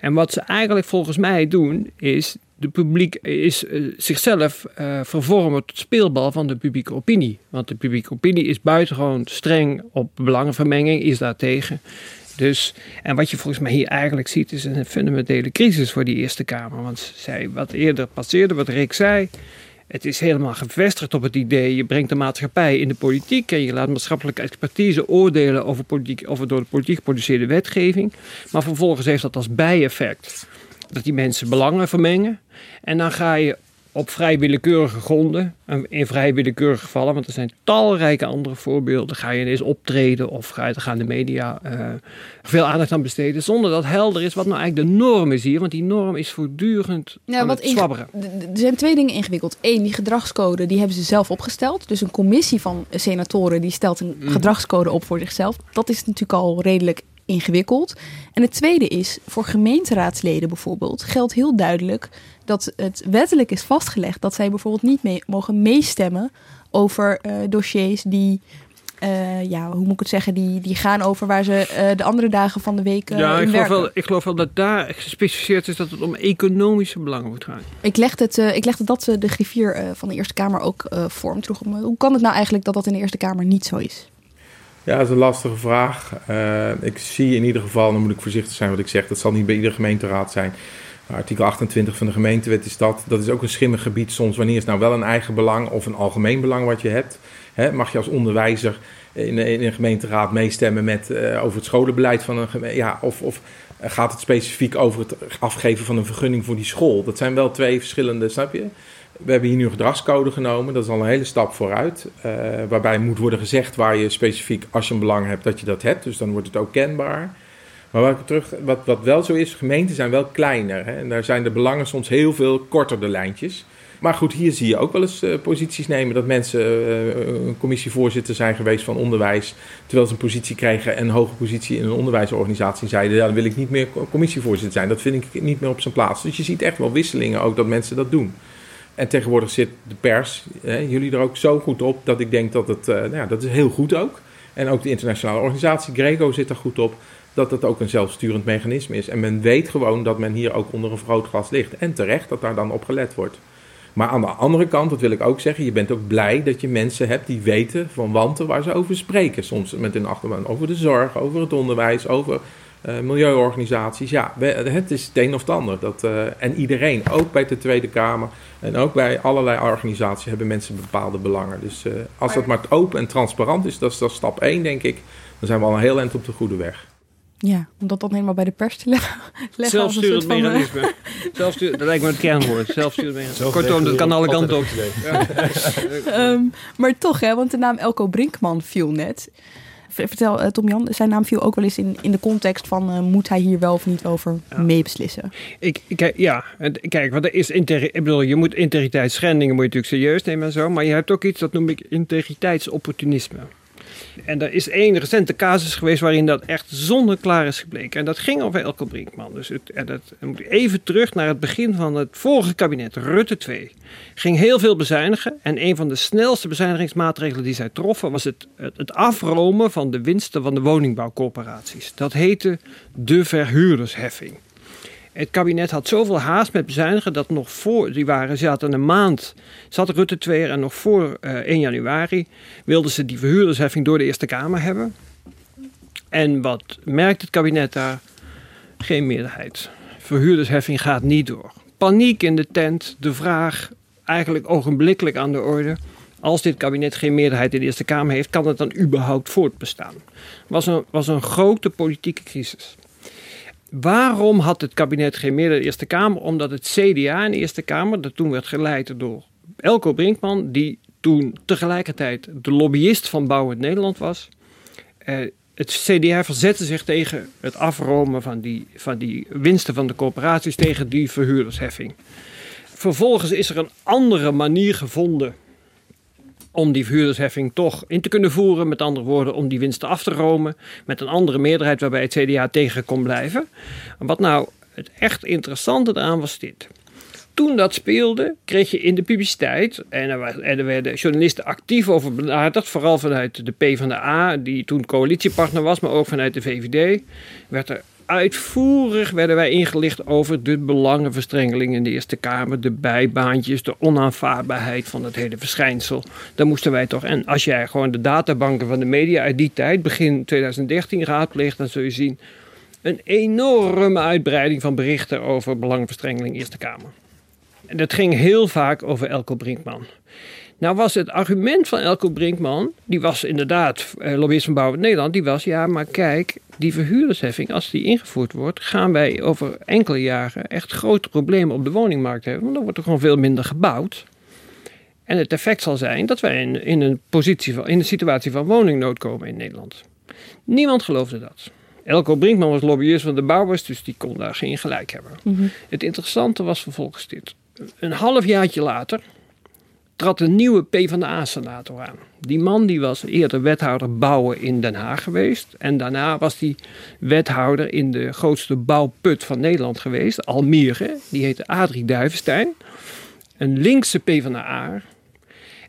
En wat ze eigenlijk volgens mij doen, is de publiek is uh, zichzelf uh, vervormen tot speelbal van de publieke opinie. Want de publieke opinie is buitengewoon streng op belangenvermenging, is daartegen. Dus, en wat je volgens mij hier eigenlijk ziet, is een fundamentele crisis voor die Eerste Kamer. Want zij, wat eerder passeerde, wat Rick zei, het is helemaal gevestigd op het idee, je brengt de maatschappij in de politiek en je laat maatschappelijke expertise oordelen over, politiek, over door de politiek geproduceerde wetgeving. Maar vervolgens heeft dat als bijeffect dat die mensen belangen vermengen. En dan ga je op vrij willekeurige gronden, in vrij willekeurige gevallen, want er zijn talrijke andere voorbeelden, ga je ineens optreden of ga je, gaan de media uh, veel aandacht aan besteden, zonder dat helder is wat nou eigenlijk de norm is hier, want die norm is voortdurend wat het zwabberen. Er zijn twee dingen ingewikkeld. Eén, die gedragscode, die hebben ze zelf opgesteld. Dus een commissie van senatoren die stelt een mm. gedragscode op voor zichzelf. Dat is natuurlijk al redelijk ingewikkeld. En het tweede is, voor gemeenteraadsleden bijvoorbeeld, geldt heel duidelijk dat het wettelijk is vastgelegd dat zij bijvoorbeeld niet mee, mogen meestemmen over uh, dossiers die. Uh, ja, hoe moet ik het zeggen? Die, die gaan over waar ze uh, de andere dagen van de week. ja, ik geloof, wel, ik geloof wel dat daar gespecificeerd is dat het om economische belangen moet gaan. Ik legde het, ik legde dat de griffier van de Eerste Kamer ook vorm. Terug hoe kan het nou eigenlijk dat dat in de Eerste Kamer niet zo is? Ja, dat is een lastige vraag. Uh, ik zie in ieder geval, dan moet ik voorzichtig zijn wat ik zeg, dat zal niet bij iedere gemeenteraad zijn. artikel 28 van de gemeentewet is dat. Dat is ook een schimmig gebied soms. Wanneer is nou wel een eigen belang of een algemeen belang wat je hebt? Mag je als onderwijzer in, in een gemeenteraad meestemmen met, uh, over het scholenbeleid van een gemeente? Ja, of, of gaat het specifiek over het afgeven van een vergunning voor die school? Dat zijn wel twee verschillende, snap je? We hebben hier nu een gedragscode genomen, dat is al een hele stap vooruit. Uh, waarbij moet worden gezegd waar je specifiek, als je een belang hebt, dat je dat hebt. Dus dan wordt het ook kenbaar. Maar wat, terug, wat, wat wel zo is, gemeenten zijn wel kleiner. Hè? En daar zijn de belangen soms heel veel korter de lijntjes. Maar goed, hier zie je ook wel eens uh, posities nemen dat mensen uh, een commissievoorzitter zijn geweest van onderwijs. Terwijl ze een positie kregen en een hoge positie in een onderwijsorganisatie zeiden: ja, dan wil ik niet meer commissievoorzitter zijn. Dat vind ik niet meer op zijn plaats. Dus je ziet echt wel wisselingen ook dat mensen dat doen. En tegenwoordig zit de pers, hè, jullie er ook zo goed op, dat ik denk dat het, uh, nou ja, dat is heel goed ook. En ook de internationale organisatie, Greco, zit er goed op, dat het ook een zelfsturend mechanisme is. En men weet gewoon dat men hier ook onder een vergrootglas ligt. En terecht dat daar dan op gelet wordt. Maar aan de andere kant, dat wil ik ook zeggen, je bent ook blij dat je mensen hebt die weten van wanten waar ze over spreken. Soms met hun achterban over de zorg, over het onderwijs, over uh, milieuorganisaties. Ja, het is het een of het ander. Dat, uh, en iedereen, ook bij de Tweede Kamer en ook bij allerlei organisaties, hebben mensen bepaalde belangen. Dus uh, als dat maar open en transparant is, dat is, dat is stap 1, denk ik. Dan zijn we al een heel eind op de goede weg. Ja, om dat dan helemaal bij de pers te leggen. Zelfsturend mechanisme. Zelfsturend, dat lijkt me het kernwoord. Zelfsturend mechanisme. Kortom, dat kan alle kanten op. um, maar toch, hè, want de naam Elko Brinkman viel net vertel, uh, Tom Jan, zijn naam viel ook wel eens in, in de context van uh, moet hij hier wel of niet over ja. meebeslissen? Ik, ik, ja, kijk, want er is ik bedoel, je moet integriteitsschendingen moet je natuurlijk serieus nemen en zo, maar je hebt ook iets dat noem ik integriteitsopportunisme. En er is één recente casus geweest waarin dat echt zonneklaar is gebleken. En dat ging over Elko Brinkman. Dus het, en dat moet even terug naar het begin van het vorige kabinet, Rutte 2. Ging heel veel bezuinigen. En een van de snelste bezuinigingsmaatregelen die zij troffen was het, het afromen van de winsten van de woningbouwcorporaties. Dat heette de verhuurdersheffing. Het kabinet had zoveel haast met bezuinigen dat nog voor, die waren, zaten een maand, zat Rutte 2 er en nog voor eh 1 januari wilden ze die verhuurdersheffing door de Eerste Kamer hebben. En wat merkt het kabinet daar? Geen meerderheid. Verhuurdersheffing gaat niet door. Paniek in de tent, de vraag eigenlijk ogenblikkelijk aan de orde. Als dit kabinet geen meerderheid in de Eerste Kamer heeft, kan het dan überhaupt voortbestaan? Was een, was een grote politieke crisis. Waarom had het kabinet geen meerderheid in de Eerste Kamer? Omdat het CDA in de Eerste Kamer, dat toen werd geleid door Elko Brinkman, die toen tegelijkertijd de lobbyist van Bouwend Nederland was. Eh, het CDA verzette zich tegen het afromen van die, van die winsten van de corporaties, tegen die verhuurdersheffing. Vervolgens is er een andere manier gevonden om die verhuurdersheffing toch in te kunnen voeren. Met andere woorden, om die winsten af te romen. Met een andere meerderheid waarbij het CDA tegen kon blijven. Wat nou het echt interessante eraan was dit. Toen dat speelde, kreeg je in de publiciteit, en er, er werden journalisten actief over benaderd, vooral vanuit de PvdA, die toen coalitiepartner was, maar ook vanuit de VVD, werd er uitvoerig werden wij ingelicht over de belangenverstrengeling in de Eerste Kamer, de bijbaantjes, de onaanvaardbaarheid van het hele verschijnsel. Daar moesten wij toch. En als jij gewoon de databanken van de media uit die tijd, begin 2013, raadpleegt, dan zul je zien een enorme uitbreiding van berichten over belangenverstrengeling Eerste Kamer. En dat ging heel vaak over Elko Brinkman. Nou was het argument van Elko Brinkman, die was inderdaad eh, lobbyist van Bouwend Nederland, die was ja, maar kijk, die verhuurdersheffing, als die ingevoerd wordt, gaan wij over enkele jaren echt grote problemen op de woningmarkt hebben, want dan wordt er gewoon veel minder gebouwd. En het effect zal zijn dat wij in, in, een, positie van, in een situatie van woningnood komen in Nederland. Niemand geloofde dat. Elko Brinkman was lobbyist van de bouwers, dus die kon daar geen gelijk hebben. Het interessante was vervolgens dit. Een halfjaartje later trad een nieuwe PvdA-senator aan. Die man die was eerder wethouder bouwen in Den Haag geweest. En daarna was hij wethouder in de grootste bouwput van Nederland geweest, Almere. Die heette Adrie Duivenstein. Een linkse PvdA.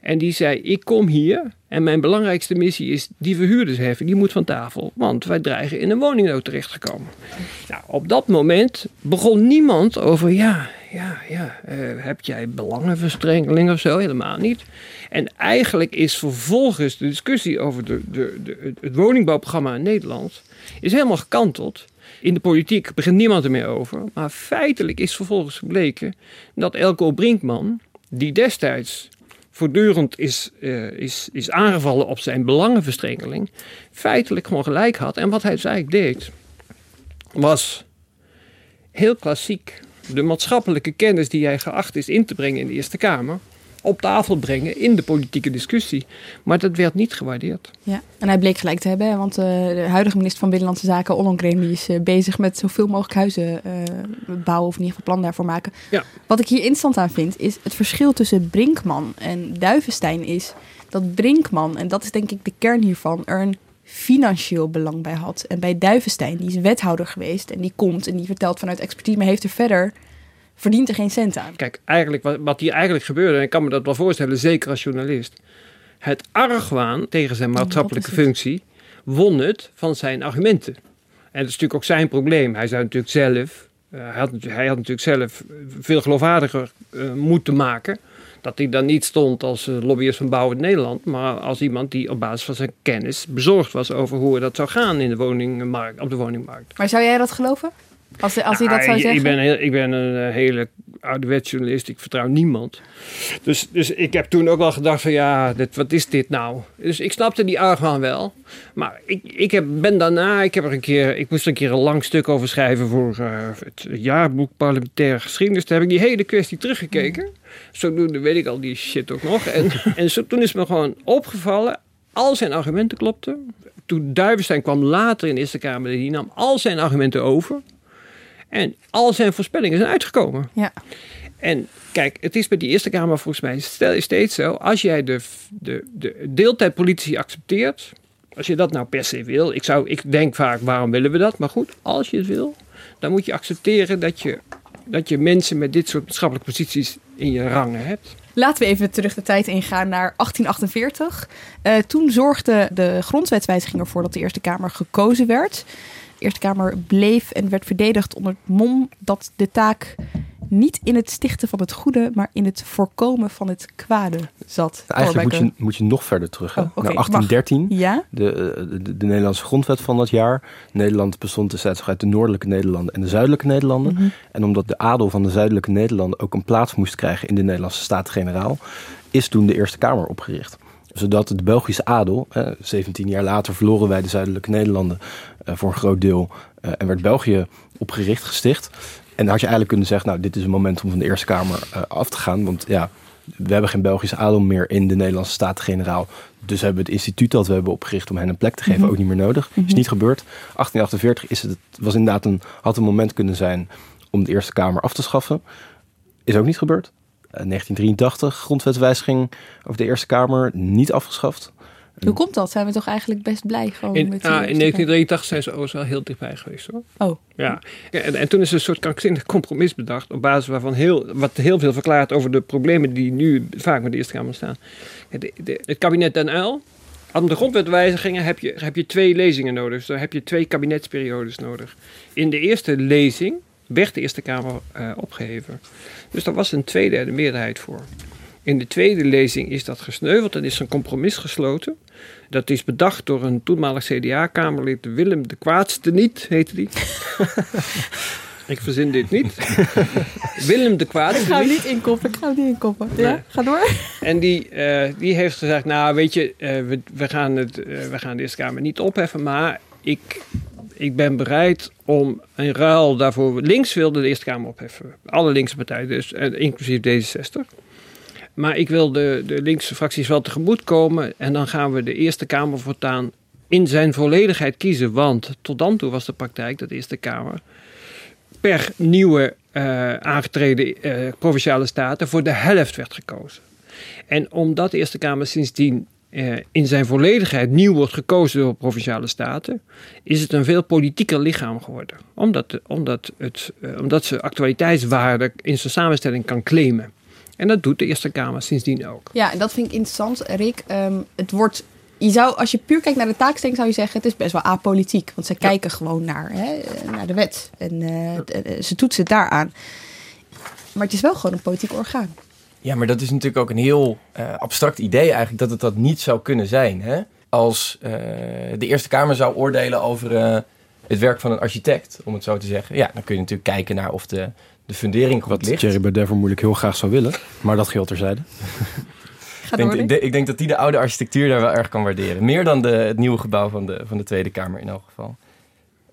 En die zei, ik kom hier en mijn belangrijkste missie is die verhuurdersheffing, die moet van tafel. Want wij dreigen in een woningnood terechtgekomen. Nou, op dat moment begon niemand over, ja, ja, ja, eh, heb jij belangenverstrengeling of zo? Helemaal niet. En eigenlijk is vervolgens de discussie over de, de, de, het woningbouwprogramma in Nederland is helemaal gekanteld. In de politiek begint niemand er meer over. Maar feitelijk is vervolgens gebleken dat Elko Brinkman, die destijds voortdurend is, eh, is, is aangevallen op zijn belangenverstrengeling, feitelijk gewoon gelijk had. En wat hij dus eigenlijk deed, was heel klassiek de maatschappelijke kennis die hij geacht is in te brengen in de Eerste Kamer, op tafel brengen in de politieke discussie. Maar dat werd niet gewaardeerd. Ja, en hij bleek gelijk te hebben, want eh, de huidige minister van Binnenlandse Zaken, Ollongren, die is eh, bezig met zoveel mogelijk huizen eh, bouwen, of in ieder geval plan daarvoor maken. Ja. Wat ik hier interessant aan vind, is het verschil tussen Brinkman en Duivenstein is dat Brinkman, en dat is denk ik de kern hiervan, er een financieel belang bij had. En bij Duivenstein, die is wethouder geweest en die komt en die vertelt vanuit expertise, maar heeft er verder, verdient er geen cent aan. Kijk, eigenlijk wat, wat hier eigenlijk gebeurde, en ik kan me dat wel voorstellen, zeker als journalist. Het argwaan tegen zijn maatschappelijke functie won het van zijn argumenten. En dat is natuurlijk ook zijn probleem. Hij zou natuurlijk zelf, eh, hij, had, hij had natuurlijk zelf veel geloofwaardiger eh, moeten maken. Dat hij dan niet stond als eh, lobbyist van Bouwend Nederland, maar als iemand die op basis van zijn kennis bezorgd was over hoe dat zou gaan in de woningmarkt, op de woningmarkt. Maar zou jij dat geloven? Als, als hij dat zou ik- zeggen? Ik ben, heel- ik ben een eh, hele ouderwets journalist. Ik vertrouw niemand. Dus, dus ik heb toen ook wel gedacht van ja, dit, wat is dit nou? Dus ik snapte die argwaan wel. Maar ik, ik heb, ben daarna, ik heb er een keer, ik moest er een keer een lang stuk over schrijven voor eh, het jaarboek parlementaire geschiedenis. Toen heb ik die hele kwestie teruggekeken. Zodoende weet ik al die shit ook nog. En, en zo, toen is me gewoon opgevallen, al zijn argumenten klopten. Toen Duivenstein kwam later in de Eerste Kamer, die nam al zijn argumenten over. En al zijn voorspellingen zijn uitgekomen. Ja. En kijk, het is bij die Eerste Kamer volgens mij stel- steeds zo. Als jij de, de, de deeltijdpolitici accepteert. Als je dat nou per se wil. Ik, zou, ik denk vaak, waarom willen we dat? Maar goed, als je het wil. Dan moet je accepteren dat je, dat je mensen met dit soort maatschappelijke posities in je rangen hebt. Laten we even terug de tijd ingaan naar 1848. Eh, toen zorgde de grondwetswijziging ervoor dat de Eerste Kamer gekozen werd. Eerste Kamer bleef en werd verdedigd onder het mom dat de taak niet in het stichten van het goede, maar in het voorkomen van het kwade zat. Eigenlijk moet je, moet je nog verder terug. hè? Oh, oké, Naar mag. 1813, Ja? de, eh, de, de Nederlandse grondwet van dat jaar. Nederland bestond destijds uit de noordelijke Nederlanden en de zuidelijke Nederlanden. Mhm. En omdat de adel van de zuidelijke Nederlanden ook een plaats moest krijgen in de Nederlandse Staten-Generaal, is toen de Eerste Kamer opgericht. Zodat de Belgische adel, eh, 17 jaar later verloren wij de zuidelijke Nederlanden eh, voor een groot deel eh, en werd België opgericht, gesticht. En dan had je eigenlijk kunnen zeggen, nou, dit is een moment om van de Eerste Kamer eh, af te gaan. Want ja, we hebben geen Belgische adel meer in de Nederlandse Staten-Generaal. Dus hebben we het instituut dat we hebben opgericht om hen een plek te geven Mhm. ook niet meer nodig. Is Mhm. niet gebeurd. 1848 is het, was inderdaad een, had een moment kunnen zijn om de Eerste Kamer af te schaffen. Is ook niet gebeurd. Eh, 1983, grondwetswijziging over de Eerste Kamer, niet afgeschaft. Hoe komt dat? Zijn we toch eigenlijk best blij gewoon In, met die ah, in Eerste 1983 zijn ze overigens wel heel dichtbij geweest hoor. Oh, Ja, en, en toen is er een soort krankzinnig compromis bedacht. Op basis waarvan heel, wat heel veel verklaart over de problemen die nu vaak met de Eerste Kamer staan. De, de- het kabinet Den Uyl. Om de grondwetwijzigingen heb je, heb je twee lezingen nodig. Dus dan heb je twee kabinetsperiodes nodig. In de eerste lezing werd de Eerste Kamer eh, opgeheven. Dus daar was een tweederde meerderheid voor. In de tweede lezing is dat gesneuveld en is een compromis gesloten. Dat is bedacht door een toenmalig CDA-kamerlid, Willem de Kwaadste niet, heette die. Ik verzin dit niet. Willem de ik Kwaadste ga hem niet. inkoppen. Ik ga hem niet inkoppen. Ja, Nee. ga door. En die, eh, die heeft gezegd, nou weet je, eh, we, we, gaan het, we gaan de Eerste Kamer niet opheffen, maar ik, ik ben bereid om in ruil daarvoor, links wilde de Eerste Kamer opheffen. Alle linkse partijen dus, inclusief D66. Maar ik wil de, de linkse fracties wel tegemoet komen en dan gaan we de Eerste Kamer voortaan in zijn volledigheid kiezen. Want tot dan toe was de praktijk dat de Eerste Kamer per nieuwe eh, aangetreden eh, provinciale staten voor de helft werd gekozen. En omdat de Eerste Kamer sindsdien in zijn volledigheid nieuw wordt gekozen door provinciale staten, is het een veel politieker lichaam geworden. Omdat, omdat, het, eh, omdat ze actualiteitswaarde in zijn samenstelling kan claimen. En dat doet de Eerste Kamer sindsdien ook. Ja, en dat vind ik interessant, Rick. Ehm, het wordt, je zou, als je puur kijkt naar de taakstelling, zou je zeggen: het is best wel apolitiek. Want ze kijken gewoon naar, hè, naar de wet. En eh, eh, ze toetsen het daaraan. Maar het is wel gewoon een politiek orgaan. Ja, maar dat is natuurlijk ook een heel eh, abstract idee eigenlijk dat het dat niet zou kunnen zijn. Hè? Als eh, de Eerste Kamer zou oordelen over eh, het werk van een architect, om het zo te zeggen. Ja, dan kun je natuurlijk kijken naar of de, de fundering goed Wat ligt. Thierry Baudet vermoedelijk heel graag zou willen. Maar dat geldt terzijde. Ik denk, ik, ik denk dat die de oude architectuur daar wel erg kan waarderen. Meer dan de, het nieuwe gebouw van de, van de Tweede Kamer in elk geval.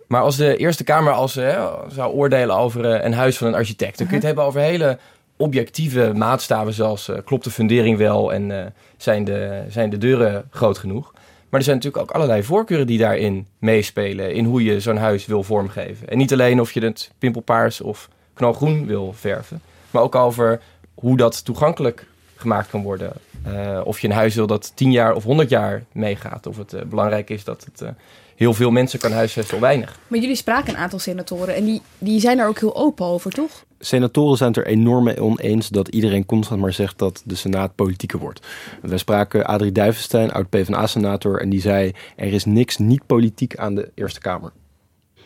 Maar als de Eerste Kamer als, hè, zou oordelen over een huis van een architect... dan kun je het hebben over hele objectieve maatstaven... zoals eh, klopt de fundering wel en eh, zijn, de, zijn de deuren groot genoeg. Maar er zijn natuurlijk ook allerlei voorkeuren die daarin meespelen... in hoe je zo'n huis wil vormgeven. En niet alleen of je het pimpelpaars of knalgroen wil verven... maar ook over hoe dat toegankelijk gemaakt kan worden. Eh, of je een huis wil dat 10 jaar of 100 jaar meegaat. Of het belangrijk is dat het heel veel mensen kan huisvesten of weinig. Maar jullie spraken een aantal senatoren en die, die zijn er ook heel open over, toch? Senatoren zijn het er enorm mee oneens dat iedereen constant maar zegt dat de Senaat politieker wordt. Wij spraken Adrie Duivenstein, oud PvdA-senator, en die zei: er is niks niet politiek aan de Eerste Kamer.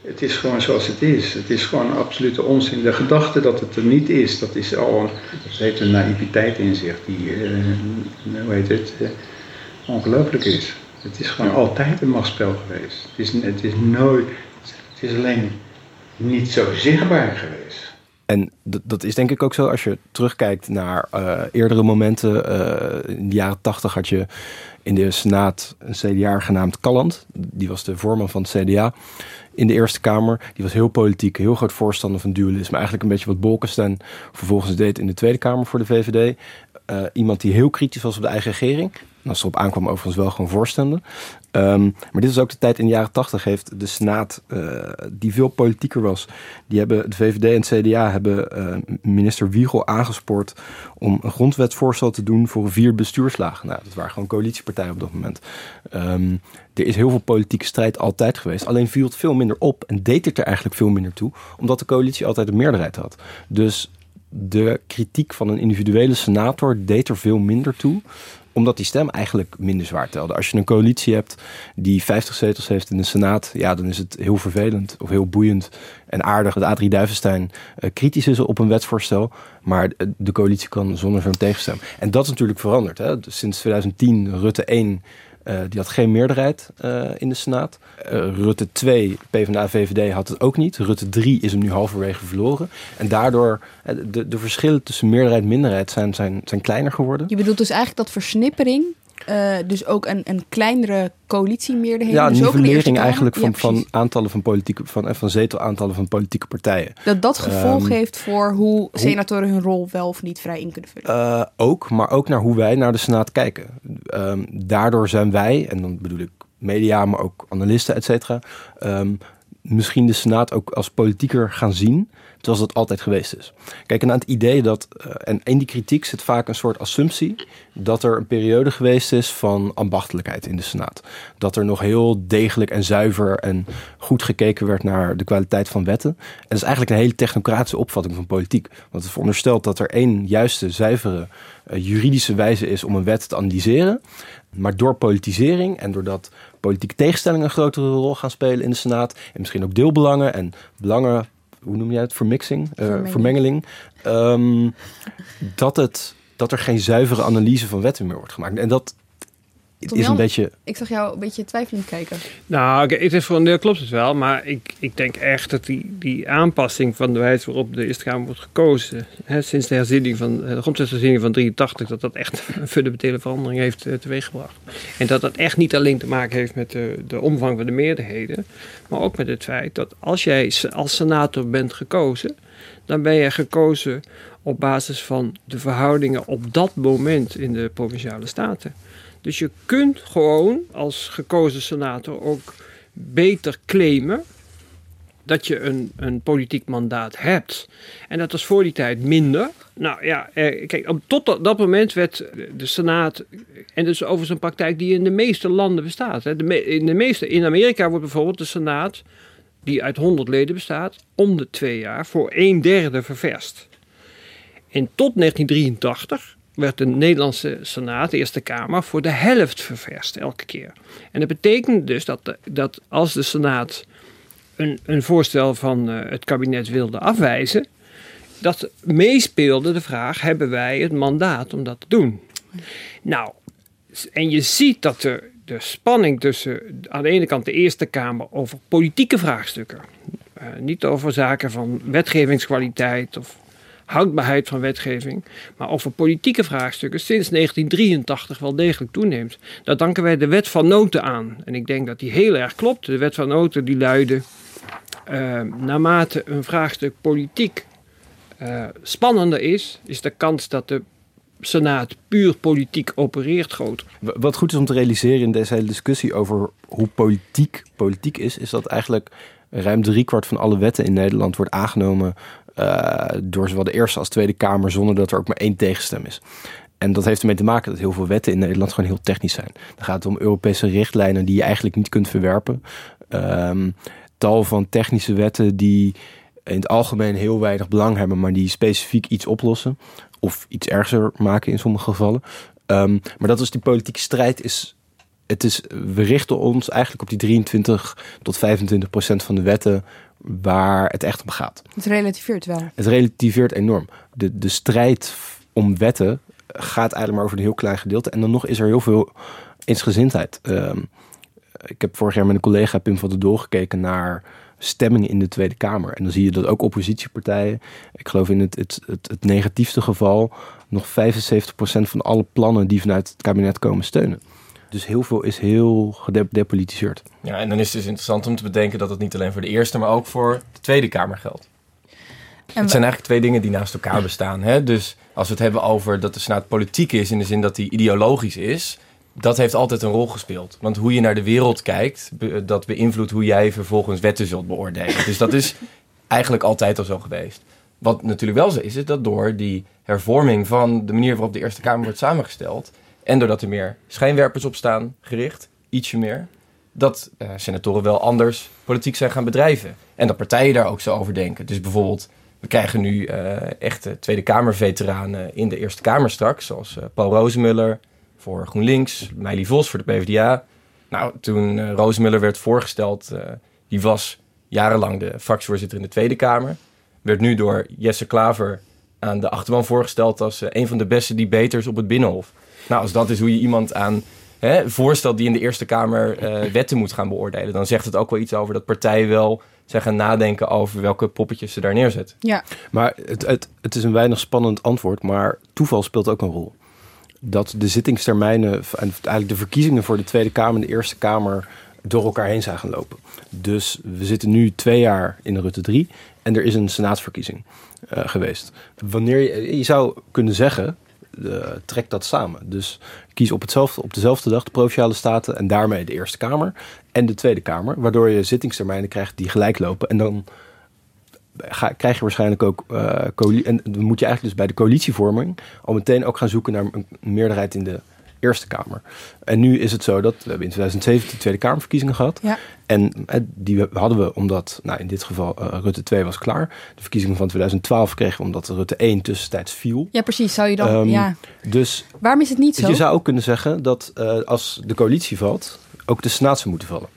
Het is gewoon zoals het is. Het is gewoon absolute onzin. De gedachte dat het er niet is, dat is al een, dat heet een naïviteit in zich die, eh, hoe heet het, eh, ongelooflijk is. Het is gewoon altijd een machtsspel geweest. Het is, het is nooit, het is alleen niet zo zichtbaar geweest. En dat, is denk ik ook zo als je terugkijkt naar eh, eerdere momenten. Eh, in de jaren tachtig had je in de Senaat een CDA genaamd Calland. Die was de voorman van het CDA in de Eerste Kamer. Die was heel politiek, heel groot voorstander van dualisme. Eigenlijk een beetje wat Bolkestein vervolgens deed in de Tweede Kamer voor de VVD. Eh, iemand die heel kritisch was op de eigen regering. En als het erop aankwam overigens wel gewoon voorstemde. Ehm, maar dit is ook de tijd in de jaren tachtig heeft de Senaat, eh, die veel politieker was. Die hebben, de VVD en het CDA hebben eh, minister Wiegel aangespoord om een grondwetsvoorstel te doen voor vier bestuurslagen. Nou, dat waren gewoon coalitiepartijen op dat moment. Ehm, er is heel veel politieke strijd altijd geweest. Alleen viel het veel minder op en deed het er eigenlijk veel minder toe. Omdat de coalitie altijd een meerderheid had. Dus de kritiek van een individuele senator deed er veel minder toe omdat die stem eigenlijk minder zwaar telde. Als je een coalitie hebt die 50 zetels heeft in de Senaat, ja, dan is het heel vervelend of heel boeiend en aardig dat Adrie Duivenstein uh, kritisch is op een wetsvoorstel. Maar de coalitie kan zonder zo'n tegenstem. En dat is natuurlijk veranderd. Hè. Sinds 2010, Rutte 1 uh, die had geen meerderheid uh, in de Senaat. Uh, Rutte 2, PvdA, VVD had het ook niet. Rutte 3 is hem nu halverwege verloren. En daardoor, de, de verschillen tussen meerderheid en minderheid zijn, zijn, zijn kleiner geworden. Je bedoelt dus eigenlijk dat versnippering uh, dus ook een, een kleinere coalitiemeerderheden. Ja, een dus nivellering eigenlijk van, ja, van aantallen van politieke van, van zetelaantallen van politieke partijen. Dat dat gevolg um, heeft voor hoe senatoren hun rol wel of niet vrij in kunnen vullen. Uh, ook, maar ook naar hoe wij naar de Senaat kijken. Um, daardoor zijn wij, en dan bedoel ik media, maar ook analisten, et cetera, um, misschien de Senaat ook als politieker gaan zien zoals dat altijd geweest is. Kijk, en aan het idee dat, uh, en in die kritiek zit vaak een soort assumptie dat er een periode geweest is van ambachtelijkheid in de Senaat. Dat er nog heel degelijk en zuiver en goed gekeken werd naar de kwaliteit van wetten. En dat is eigenlijk een hele technocratische opvatting van politiek. Want het veronderstelt dat er één juiste, zuivere uh, juridische wijze is om een wet te analyseren. Maar door politisering en doordat politieke tegenstellingen een grotere rol gaan spelen in de Senaat. En misschien ook deelbelangen en belangen hoe noem jij het, vermixing, uh, vermengeling, um, dat, het, dat er geen zuivere analyse van wetten meer wordt gemaakt. En dat Is een beetje... Ik zag jou een beetje twijfelend kijken. Nou, okay, het is voor een deel klopt het wel, maar ik, ik denk echt dat die, die aanpassing van de wijze waarop de Eerste Kamer wordt gekozen, hè, sinds de herziening van de grondwetsherziening van 83, dat dat echt een fundamentele verandering heeft uh, teweeggebracht. En dat dat echt niet alleen te maken heeft met de, de omvang van de meerderheden, maar ook met het feit dat als jij als senator bent gekozen, dan ben je gekozen op basis van de verhoudingen op dat moment in de provinciale staten. Dus je kunt gewoon als gekozen senator ook beter claimen dat je een, een politiek mandaat hebt. En dat was voor die tijd minder. Nou ja, eh, kijk, tot dat, dat, moment werd de Senaat, en dus overigens een praktijk die in de meeste landen bestaat. Hè. In, de meeste, in Amerika wordt bijvoorbeeld de Senaat, die uit 100 leden bestaat, om de twee jaar voor een derde ververst. En tot 1983 werd de Nederlandse Senaat, de Eerste Kamer, voor de helft ververst elke keer. En dat betekent dus dat, dat als de Senaat een, een voorstel van uh, het kabinet wilde afwijzen, dat meespeelde de vraag: hebben wij het mandaat om dat te doen? Nou, en je ziet dat de, de spanning tussen aan de ene kant de Eerste Kamer over politieke vraagstukken, uh, niet over zaken van wetgevingskwaliteit of houdbaarheid van wetgeving, maar over politieke vraagstukken sinds 1983 wel degelijk toeneemt. Daar danken wij de wet van noten aan. En ik denk dat die heel erg klopt. De wet van noten die luidde, uh, naarmate een vraagstuk politiek uh, spannender is, is de kans dat de Senaat puur politiek opereert groter. Wat goed is om te realiseren in deze hele discussie over hoe politiek politiek is, is dat eigenlijk ruim driekwart van alle wetten in Nederland wordt aangenomen uh, door zowel de Eerste als Tweede Kamer zonder dat er ook maar één tegenstem is. En dat heeft ermee te maken dat heel veel wetten in Nederland gewoon heel technisch zijn. Dan gaat het om Europese richtlijnen die je eigenlijk niet kunt verwerpen. Um, tal van technische wetten die in het algemeen heel weinig belang hebben, maar die specifiek iets oplossen. Of iets erger maken in sommige gevallen. Um, maar dat is die politieke strijd is het is, we richten ons eigenlijk op die 23 tot 25 procent van de wetten waar het echt om gaat. Het relativeert wel. Het relativeert enorm. De, de strijd om wetten gaat eigenlijk maar over een heel klein gedeelte. En dan nog is er heel veel eensgezindheid. Um, ik heb vorig jaar met een collega Pim van der Doel gekeken naar stemmingen in de Tweede Kamer. En dan zie je dat ook oppositiepartijen, ik geloof in het, het, het, het negatiefste geval, nog 75% van alle plannen die vanuit het kabinet komen steunen. Dus heel veel is heel gedepolitiseerd. Ja, en dan is het dus interessant om te bedenken dat het niet alleen voor de Eerste, maar ook voor de Tweede Kamer geldt. En het zijn eigenlijk twee dingen die naast elkaar bestaan. Hè? Dus als we het hebben over dat de Senaat politiek is, in de zin dat die ideologisch is, dat heeft altijd een rol gespeeld. Want hoe je naar de wereld kijkt, be dat beïnvloedt hoe jij vervolgens wetten zult beoordelen. Dus dat is eigenlijk altijd al zo geweest. Wat natuurlijk wel zo is, is dat door die hervorming van de manier waarop de Eerste Kamer wordt samengesteld, en doordat er meer schijnwerpers op staan gericht, ietsje meer, dat uh, senatoren wel anders politiek zijn gaan bedrijven. En dat partijen daar ook zo over denken. Dus bijvoorbeeld, we krijgen nu uh, echte Tweede Kamer-veteranen in de Eerste Kamer straks, zoals uh, Paul Rozemuller, voor GroenLinks, Meili Vos voor de PvdA. Nou, toen Roosmuller werd voorgesteld, die was jarenlang de fractievoorzitter in de Tweede Kamer. Werd nu door Jesse Klaver aan de achterban voorgesteld als een van de beste debaters op het Binnenhof. Nou, als dat is hoe je iemand aan hè, voorstelt die in de Eerste Kamer wetten moet gaan beoordelen, dan zegt het ook wel iets over dat partijen wel zijn gaan nadenken over welke poppetjes ze daar neerzetten. Ja. Maar het, het, het is een weinig spannend antwoord, maar toeval speelt ook een rol. Dat de zittingstermijnen en eigenlijk de verkiezingen voor de Tweede Kamer en de Eerste Kamer door elkaar heen zijn gaan lopen. Dus we zitten nu twee jaar in de Rutte 3 en er is een senaatsverkiezing uh, geweest. Wanneer je, je zou kunnen zeggen, uh, trek dat samen. Dus kies op, hetzelfde, op dezelfde dag de Provinciale Staten en daarmee de Eerste Kamer en de Tweede Kamer. Waardoor je zittingstermijnen krijgt die gelijk lopen. En dan ga, krijg je waarschijnlijk ook coalitie. En dan moet je eigenlijk dus bij de coalitievorming al meteen ook gaan zoeken naar een meerderheid in de Eerste Kamer. En nu is het zo dat we hebben in 2017 Tweede Kamerverkiezingen gehad. Ja. En eh, die hadden we omdat, nou in dit geval uh, Rutte 2 was klaar. De verkiezingen van 2012 kregen we omdat Rutte 1 tussentijds viel. Ja, precies. Zou je dan, Um, ja. Dus Waarom is het niet zo? je zou ook kunnen zeggen dat uh, als de coalitie valt, ook de Senaat zou moeten vallen.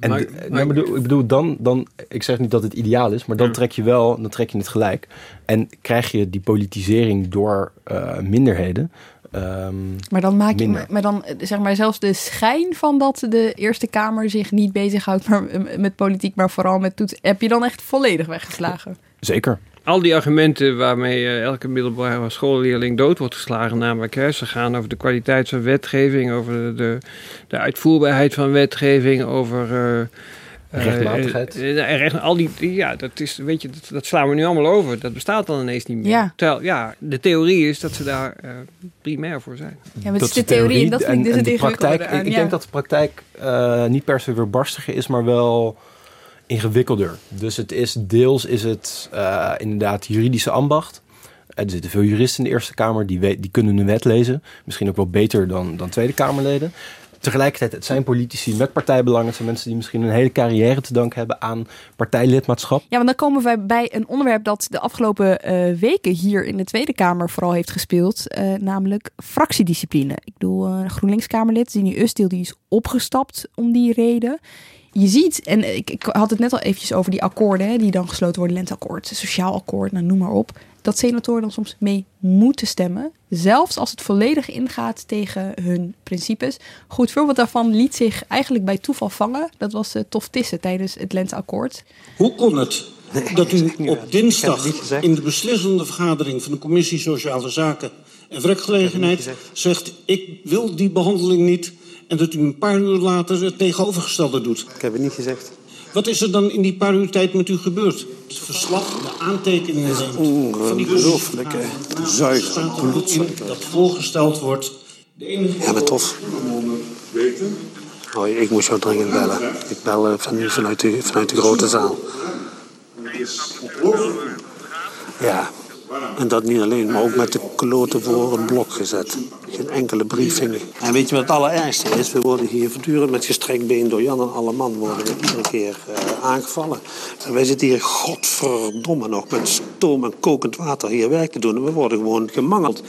En maar- de- maar- ik, bedoel, ik bedoel, dan, dan, ik zeg niet dat het ideaal is, maar dan trek je wel, dan trek je het gelijk. En krijg je die politisering door eh, minderheden. Ehm, Maar dan maak je, maar dan eh, zeg maar zelfs de schijn van dat de Eerste Kamer zich niet bezighoudt maar, eh, met politiek, maar vooral met toets, heb je dan echt volledig weggeslagen. Zeker. Al die argumenten waarmee eh, elke middelbare schoolleerling dood wordt geslagen, namelijk hè, ze gaan over de kwaliteit van wetgeving, over de, de, uitvoerbaarheid van wetgeving, over. Rechtmatigheid. eh, eh, recht, al die, ja, dat, is, weet je, dat, dat slaan we nu allemaal over. Dat bestaat dan ineens niet meer. Ja. Terwijl, ja, de theorie is dat ze daar eh, primair voor zijn. Ja, maar het is de theorie en dat vind ik dus het de praktijk. Ik, ja. denk dat de praktijk eh, niet per se weer barstiger is, maar wel ingewikkelder. Dus het is deels is het eh, inderdaad juridische ambacht. Er zitten veel juristen in de Eerste Kamer die, weet, die kunnen een wet lezen. Misschien ook wel beter dan, dan Tweede Kamerleden. Tegelijkertijd, het zijn politici met partijbelangen. Het zijn mensen die misschien een hele carrière te danken hebben aan partijlidmaatschap. Ja, want dan komen wij bij een onderwerp dat de afgelopen eh, weken hier in de Tweede Kamer vooral heeft gespeeld. eh, namelijk fractiediscipline. Ik bedoel, eh GroenLinks-Kamerlid Zini Ustil die is opgestapt om die reden. Je ziet, en ik, ik had het net al eventjes over die akkoorden, hè, die dan gesloten worden, lenteakkoord, sociaal akkoord, nou, noem maar op. Dat senatoren dan soms mee moeten stemmen, zelfs als het volledig ingaat tegen hun principes. Goed voorbeeld daarvan liet zich eigenlijk bij toeval vangen. Dat was eh Tof Tissen tijdens het lenteakkoord. Hoe kon het dat u op dinsdag in de beslissende vergadering van de Commissie Sociale Zaken en Werkgelegenheid zegt: Ik wil die behandeling niet. En dat u een paar uur later het tegenovergestelde doet. Ik heb het niet gezegd. Wat is er dan in die paar uur tijd met u gebeurd? Het verslag, de aantekeningen van die Ongelooflijke, er ook in dat voorgesteld wordt. De enige Ja, maar tof. Oh, ik moest jou dringend bellen. Ik bel eh, van, vanuit, de, vanuit de grote zaal. Ja, en dat niet alleen, maar ook met de kloten voor een blok gezet. Geen enkele briefing. En weet je wat het allerergste is? We worden hier voortdurend met gestrekt been door Jan en alle man worden we iedere keer eh, aangevallen. En wij zitten hier godverdomme nog met stoom en kokend water hier werk te doen. En we worden gewoon gemangeld.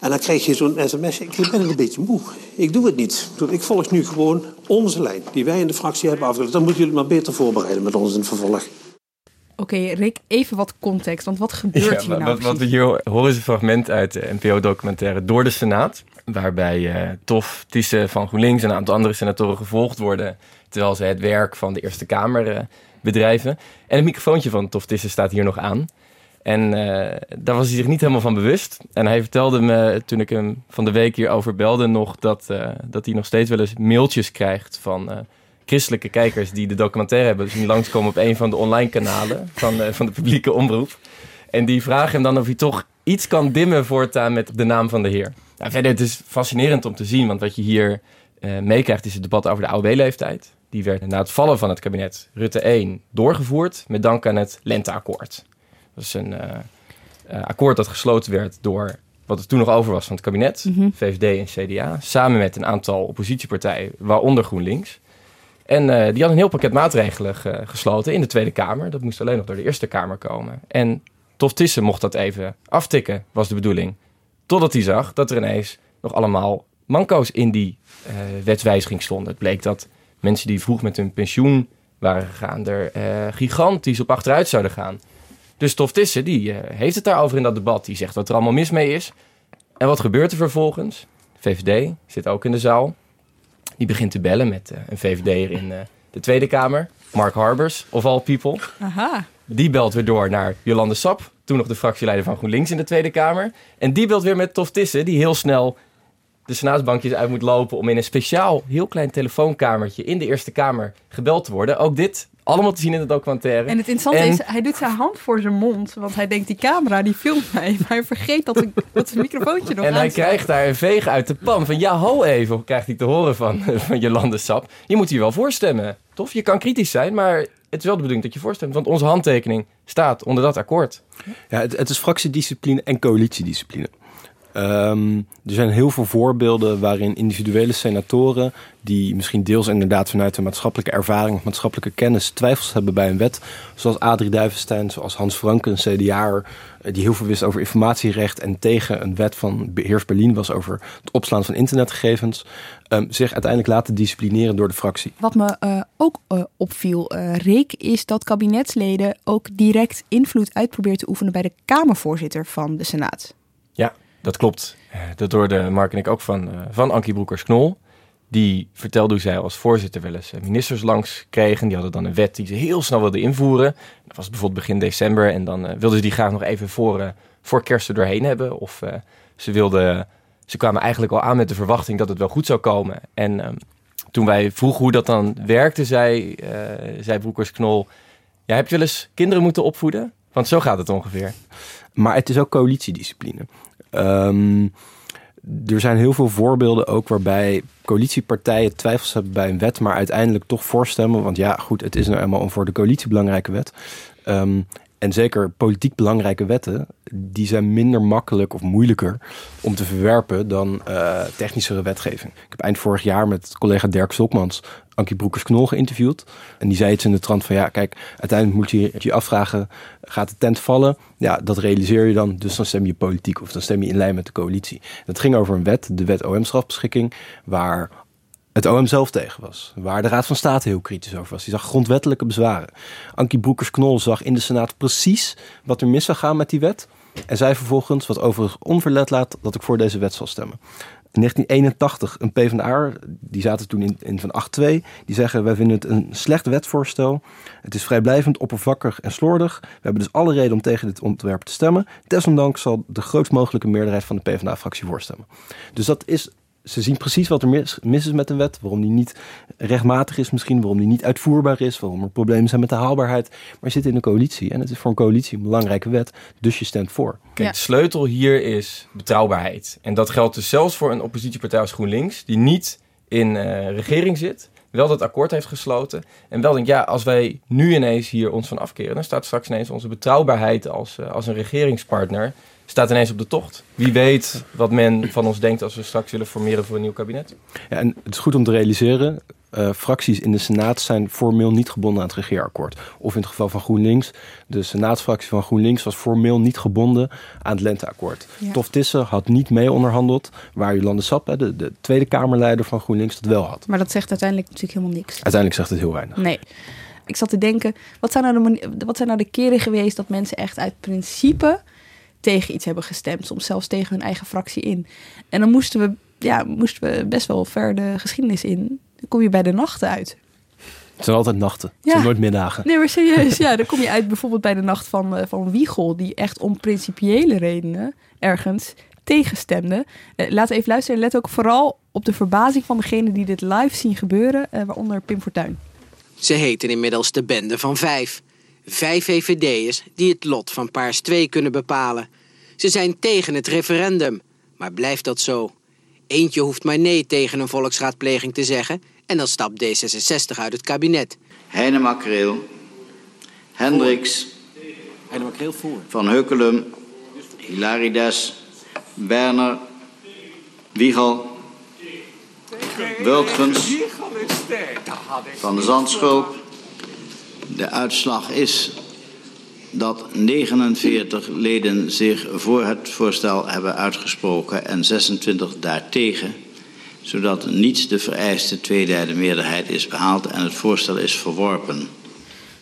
En dan krijg je zo'n sms. Ik ben een beetje moe. Ik doe het niet. Ik volg nu gewoon onze lijn, die wij in de fractie hebben afgelegd. Dan moeten jullie maar beter voorbereiden met ons in het vervolg. Oké, Rick, even wat context, want wat gebeurt Ja, hier nou wat, wat we hier horen is een fragment uit de NPO-documentaire Door de Senaat. Waarbij eh Tof, Thyssen van GroenLinks en een aantal andere senatoren gevolgd worden. Terwijl ze het werk van de Eerste Kamer eh, bedrijven. En het microfoontje van Tof Thyssen staat hier nog aan. En eh, daar was hij zich niet helemaal van bewust. En hij vertelde me toen ik hem van de week hierover belde nog... dat, dat hij nog steeds wel eens mailtjes krijgt van christelijke kijkers... die de documentaire hebben zien langskomen op een van de online kanalen... van, eh, van de publieke omroep. En die vragen hem dan of hij toch iets kan dimmen voortaan met de naam van de Heer. Nou, verder, het is fascinerend om te zien, want wat je hier eh, meekrijgt is het debat over de AOW-leeftijd. Die werd na het vallen van het kabinet Rutte 1 doorgevoerd met dank aan het Lenteakkoord. Dat is een eh, akkoord dat gesloten werd door wat er toen nog over was van het kabinet, Mhm. VVD en CDA, samen met een aantal oppositiepartijen, waaronder GroenLinks. En eh, die hadden een heel pakket maatregelen ge- gesloten in de Tweede Kamer. Dat moest alleen nog door de Eerste Kamer komen. En Tof Tissen mocht dat even aftikken, was de bedoeling. Totdat hij zag dat er ineens nog allemaal manco's in die uh, wetswijziging stonden. Het bleek dat mensen die vroeg met hun pensioen waren gegaan, er uh, gigantisch op achteruit zouden gaan. Dus Tof Tissen, die heeft het daarover in dat debat. Die zegt wat er allemaal mis mee is. En wat gebeurt er vervolgens? VVD zit ook in de zaal. Die begint te bellen met een VVD'er in de Tweede Kamer. Mark Harbers, of all people. Aha. Die belt weer door naar Jolande Sap, toen nog de fractieleider van GroenLinks in de Tweede Kamer. En die belt weer met Tof Tissen, die heel snel de senaatsbankjes uit moet lopen om in een speciaal heel klein telefoonkamertje in de Eerste Kamer gebeld te worden. Ook dit allemaal te zien in de documentaire. En het interessante is, hij doet zijn hand voor zijn mond, want hij denkt die camera die filmt mij, maar hij vergeet dat, ik, dat zijn microfoontje nog En hij krijgt daar een veeg uit de pan van ja, ho even, krijgt hij te horen van, van Jolande Sap. Je moet hier wel voorstemmen. Tof, je kan kritisch zijn, maar het is wel de bedoeling dat je voorstemt, want onze handtekening staat onder dat akkoord. Ja, het, het is fractiediscipline en coalitiediscipline. Um, er zijn heel veel voorbeelden waarin individuele senatoren, die misschien deels inderdaad vanuit de maatschappelijke ervaring of maatschappelijke kennis twijfels hebben bij een wet, zoals Adrie Duivenstein, zoals Hans Franke, een CDA'er, eh, die heel veel wist over informatierecht en tegen een wet van Heers Berlin was over het opslaan van internetgegevens, um, zich uiteindelijk laten disciplineren door de fractie. Wat me uh, ook uh, opviel, uh, is dat kabinetsleden ook direct invloed uitproberen te oefenen bij de Kamervoorzitter van de Senaat. Dat klopt. Dat hoorde Mark en ik ook van, uh, van Ankie Broekers-Knol. Die vertelde hoe zij als voorzitter wel eens ministers langs kregen. Die hadden dan een wet die ze heel snel wilden invoeren. Dat was bijvoorbeeld begin december. En dan wilden ze die graag nog even voor, voor kerst er doorheen hebben. Of ze, wilden, ze kwamen eigenlijk al aan met de verwachting dat het wel goed zou komen. En um, toen wij vroegen hoe dat dan werkte, zei, zei Broekers-Knol... Ja, heb je wel eens kinderen moeten opvoeden? Want zo gaat het ongeveer. Maar het is ook coalitiediscipline. Um, er zijn heel veel voorbeelden ook waarbij coalitiepartijen twijfels hebben bij een wet, maar uiteindelijk toch voorstemmen. Want ja, goed, het is nou eenmaal een voor de coalitie belangrijke wet. Um, en zeker politiek belangrijke wetten, die zijn minder makkelijk of moeilijker om te verwerpen dan uh, technischere wetgeving. Ik heb eind vorig jaar met collega Dirk Stokmans Ankie Broekers-Knol geïnterviewd. En die zei iets in de trant van ja, kijk, uiteindelijk moet je je afvragen, gaat de tent vallen? Ja, dat realiseer je dan, dus dan stem je politiek of dan stem je in lijn met de coalitie. Dat ging over een wet, de wet OM-strafbeschikking, waar het OM zelf tegen was. Waar de Raad van State heel kritisch over was. Die zag grondwettelijke bezwaren. Ankie Broekers-Knol zag in de Senaat precies wat er mis zou gaan met die wet. En zei vervolgens, wat overigens onverlet laat, dat ik voor deze wet zal stemmen. In 1981, een PvdA, die zaten toen in, van 8-2, die zeggen wij vinden het een slecht wetsvoorstel. Het is vrijblijvend, oppervlakkig en slordig. We hebben dus alle reden om tegen dit ontwerp te stemmen. Desondanks zal de grootst mogelijke meerderheid van de PvdA-fractie voorstemmen. Dus dat is ze zien precies wat er mis, mis, is met een wet. Waarom die niet rechtmatig is misschien. Waarom die niet uitvoerbaar is. Waarom er problemen zijn met de haalbaarheid. Maar je zit in een coalitie. En het is voor een coalitie een belangrijke wet. Dus je stemt voor. Kijk, de sleutel hier is betrouwbaarheid. En dat geldt dus zelfs voor een oppositiepartij als GroenLinks. Die niet in uh, regering zit. Wel dat akkoord heeft gesloten. En wel denkt, ja, als wij nu ineens hier ons van afkeren. Dan staat straks ineens onze betrouwbaarheid als, uh, als een regeringspartner staat ineens op de tocht. Wie weet wat men van ons denkt als we straks willen formeren voor een nieuw kabinet. Ja, en het is goed om te realiseren. Uh, fracties in de Senaat zijn formeel niet gebonden aan het regeerakkoord. Of in het geval van GroenLinks, de Senaatsfractie van GroenLinks was formeel niet gebonden aan het lenteakkoord. Ja. Tof Tissen had niet mee onderhandeld, waar Jolande Sap, de, de Tweede Kamerleider van GroenLinks, dat wel had. Maar dat zegt uiteindelijk natuurlijk helemaal niks. Uiteindelijk zegt het heel weinig. Nee. Ik zat te denken, wat zijn nou de, wat zijn nou de keren geweest dat mensen echt uit principe tegen iets hebben gestemd, soms zelfs tegen hun eigen fractie in. En dan moesten we, ja, moesten we best wel ver de geschiedenis in. Dan kom je bij de nachten uit. Het zijn altijd nachten. Het ja. zijn nooit middagen. Nee, maar serieus. ja, dan kom je uit bijvoorbeeld bij de nacht van, uh, van Wiegel, die echt om principiële redenen ergens tegenstemde. Uh, laten we even luisteren. Let ook vooral op de verbazing van degene die dit live zien gebeuren, uh, waaronder Pim Fortuyn. Ze heten inmiddels de Bende van Vijf. Vijf VVD'ers die het lot van Paars 2 kunnen bepalen. Ze zijn tegen het referendum. Maar blijft dat zo? Eentje hoeft maar nee tegen een volksraadpleging te zeggen... en dan stapt D66 uit het kabinet. Heine Makreel, Hendricks, Van Heukelum, Hilarides, Werner, Wiegel, Wultgens, Van de Zandschulp, de uitslag is dat 49 leden zich voor het voorstel hebben uitgesproken en 26 daartegen. zodat niet de vereiste tweederde meerderheid is behaald en het voorstel is verworpen.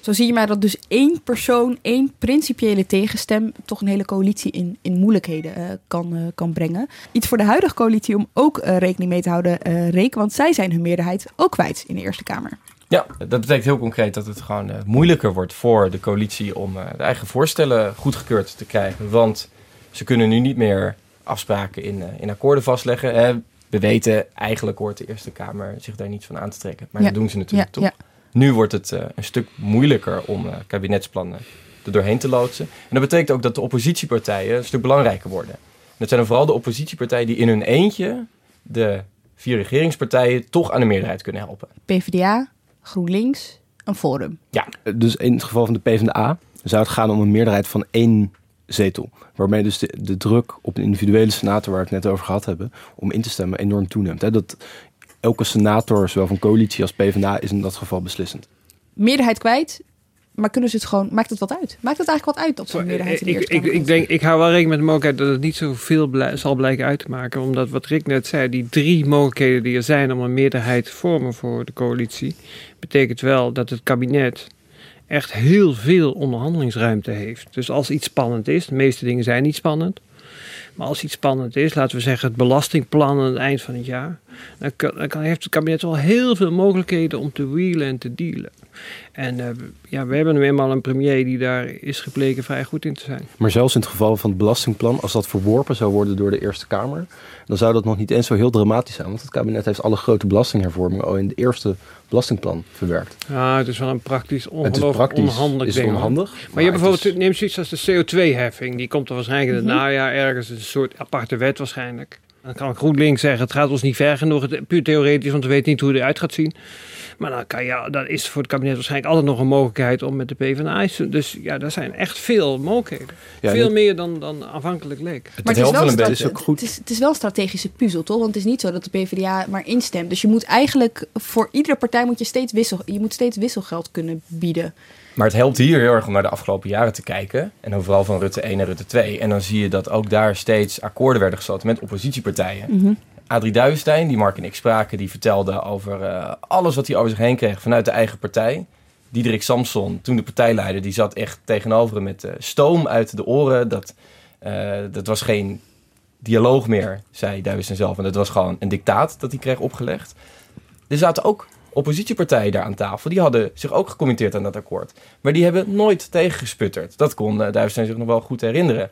Zo zie je maar dat dus één persoon, één principiële tegenstem... toch een hele coalitie in, in moeilijkheden uh, kan, uh, kan brengen. Iets voor de huidige coalitie om ook uh, rekening mee te houden, Reek. Want zij zijn hun meerderheid ook kwijt in de Eerste Kamer. Ja, dat betekent heel concreet dat het gewoon moeilijker wordt voor de coalitie... om de eigen voorstellen goedgekeurd te krijgen. Want ze kunnen nu niet meer afspraken in, in akkoorden vastleggen. We weten, eigenlijk hoort de Eerste Kamer zich daar niet van aan te trekken. Maar ja. dat doen ze natuurlijk ja, toch. Nu wordt het uh, een stuk moeilijker om uh, kabinetsplannen er doorheen te loodsen. En dat betekent ook dat de oppositiepartijen een stuk belangrijker worden. En dat zijn dan vooral de oppositiepartijen die in hun eentje de vier regeringspartijen toch aan de meerderheid kunnen helpen. PvdA, GroenLinks, een Forum. Ja, dus in het geval van de PvdA zou het gaan om een meerderheid van één zetel. Waarmee dus de, de druk op een individuele senator, waar ik het net over gehad hebben, om in te stemmen enorm toeneemt. Hè? Dat elke senator, zowel van coalitie als PvdA, is in dat geval beslissend. Meerderheid kwijt, maar kunnen ze het gewoon, maakt het wat uit? Maakt het eigenlijk wat uit dat zo'n meerderheid in de ik, ik, ik, denk, ik hou wel rekening met de mogelijkheid dat het niet zoveel blij, zal blijken uit te maken. Omdat wat Rick net zei, die drie mogelijkheden die er zijn om een meerderheid te vormen voor de coalitie, betekent wel dat het kabinet echt heel veel onderhandelingsruimte heeft. Dus als iets spannend is, de meeste dingen zijn niet spannend. Maar als iets spannend is, laten we zeggen het belastingplan aan het eind van het jaar, dan, kan, dan heeft het kabinet wel heel veel mogelijkheden om te wheelen en te dealen. En uh, ja, we hebben nu eenmaal een premier die daar is gebleken vrij goed in te zijn. Maar zelfs in het geval van het belastingplan, als dat verworpen zou worden door de Eerste Kamer, dan zou dat nog niet eens zo heel dramatisch zijn. Want het kabinet heeft alle grote belastinghervormingen al in het eerste belastingplan verwerkt. Ja, het is wel een praktisch ongelooflijk onhandig is ding. onhandig. Maar, maar je hebt bijvoorbeeld, neem zoiets als de CO2-heffing. Die komt er waarschijnlijk in het najaar ergens, een soort aparte wet waarschijnlijk. Dan kan GroenLinks zeggen, het gaat ons niet ver genoeg, het, puur theoretisch, want we weten niet hoe het eruit gaat zien. Maar dan, kan je, dan is voor het kabinet waarschijnlijk altijd nog een mogelijkheid om met de PvdA. Dus ja, er zijn echt veel mogelijkheden. Ja, veel meer dan, dan aanvankelijk leek. Maar het is, wel is ook goed. Het is, het is wel een strategische puzzel, toch? Want het is niet zo dat de PvdA maar instemt. Dus je moet eigenlijk voor iedere partij moet je steeds wissel, je moet steeds wisselgeld kunnen bieden. Maar het helpt hier heel erg om naar de afgelopen jaren te kijken. En dan vooral van Rutte 1 en Rutte 2. En dan zie je dat ook daar steeds akkoorden werden gesloten met oppositiepartijen. Mhm. Adrie Duivenstein, die Mark en ik spraken, die vertelde over eh, alles wat hij over zich heen kreeg vanuit de eigen partij. Diederik Samson, toen de partijleider, die zat echt tegenover hem met eh, stoom uit de oren. Dat, eh, dat was geen dialoog meer, zei Duivenstein zelf. En dat was gewoon een dictaat dat hij kreeg opgelegd. Er zaten ook oppositiepartijen daar aan tafel. Die hadden zich ook gecommitteerd aan dat akkoord. Maar die hebben nooit tegengesputterd. Dat kon Duivenstein zich nog wel goed herinneren.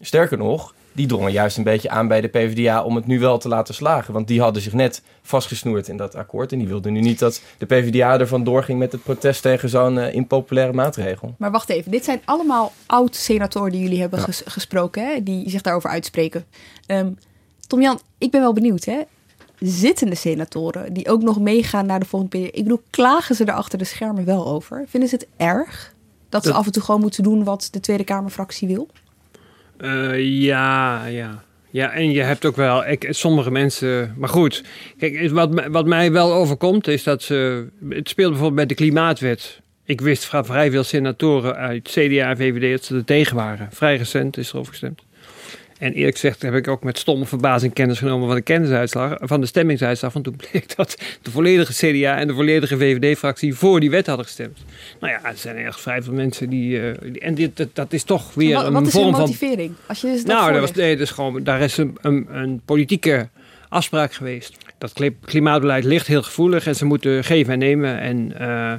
Sterker nog, die drongen juist een beetje aan bij de PvdA om het nu wel te laten slagen. Want die hadden zich net vastgesnoerd in dat akkoord. En die wilden nu niet dat de PvdA er vandoor ging met het protest tegen zo'n eh, impopulaire maatregel. Maar wacht even, dit zijn allemaal oud-senatoren die jullie hebben ges- gesproken, hè? die zich daarover uitspreken. Ehm Tom-Jan, ik ben wel benieuwd, hè? Zittende senatoren die ook nog meegaan naar de volgende periode. Ik bedoel, klagen ze er achter de schermen wel over? Vinden ze het erg dat ze Dat- af en toe gewoon moeten doen wat de Tweede Kamerfractie wil? Eh, ja, ja. Ja, en je hebt ook wel ik, sommige mensen. Maar goed, kijk, wat, wat mij wel overkomt is dat ze. Het speelt bijvoorbeeld bij de Klimaatwet. Ik wist vrij veel senatoren uit CDA en VVD dat ze er tegen waren. Vrij recent is er over gestemd. En eerlijk gezegd heb ik ook met stomme verbazing kennis genomen van de kennisuitslag, van de stemmingsuitslag. Want toen bleek dat de volledige CDA en de volledige VVD-fractie voor die wet hadden gestemd. Nou ja, er zijn echt vrij veel mensen die. eh, die- en dit, dat, dat is toch weer wat, een wat is hun vorm van motivering? Als je dus nou, dat was, nee, is gewoon, daar is een, een, een politieke afspraak geweest. Dat kli- klimaatbeleid ligt heel gevoelig en ze moeten geven en nemen. En eh,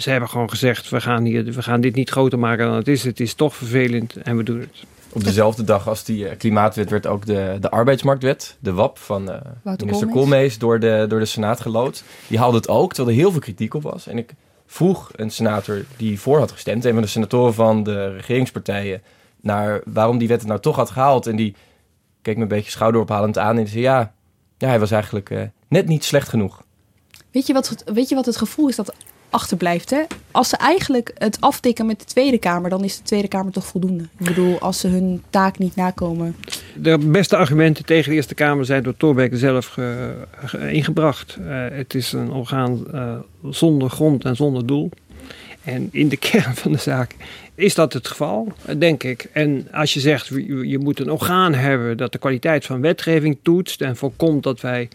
ze hebben gewoon gezegd, we gaan, hier, we gaan dit niet groter maken dan het is. Het is toch vervelend en we doen het. Op dezelfde dag als die eh, klimaatwet werd ook de, de arbeidsmarktwet, de WAP van eh, minister Koolmees. Door de, door de Senaat gelood. Die haalde het ook, terwijl er heel veel kritiek op was. En ik vroeg een senator die voor had gestemd, een van de senatoren van de regeringspartijen, naar waarom die wet het nou toch had gehaald. En die keek me een beetje schouderophalend aan en die zei ja, ja hij was eigenlijk eh, net niet slecht genoeg. Weet je, wat, weet je wat het gevoel is dat achterblijft? Hè? Als ze eigenlijk het aftikken met de Tweede Kamer, dan is de Tweede Kamer toch voldoende. Ik bedoel, als ze hun taak niet nakomen. De beste argumenten tegen de Eerste Kamer zijn door Thorbecke zelf ge- ingebracht. Eh, het is een orgaan eh, zonder grond en zonder doel. En in de kern van de zaak is dat het geval, denk ik. En als je zegt, je moet een orgaan hebben dat de kwaliteit van wetgeving toetst en voorkomt dat wij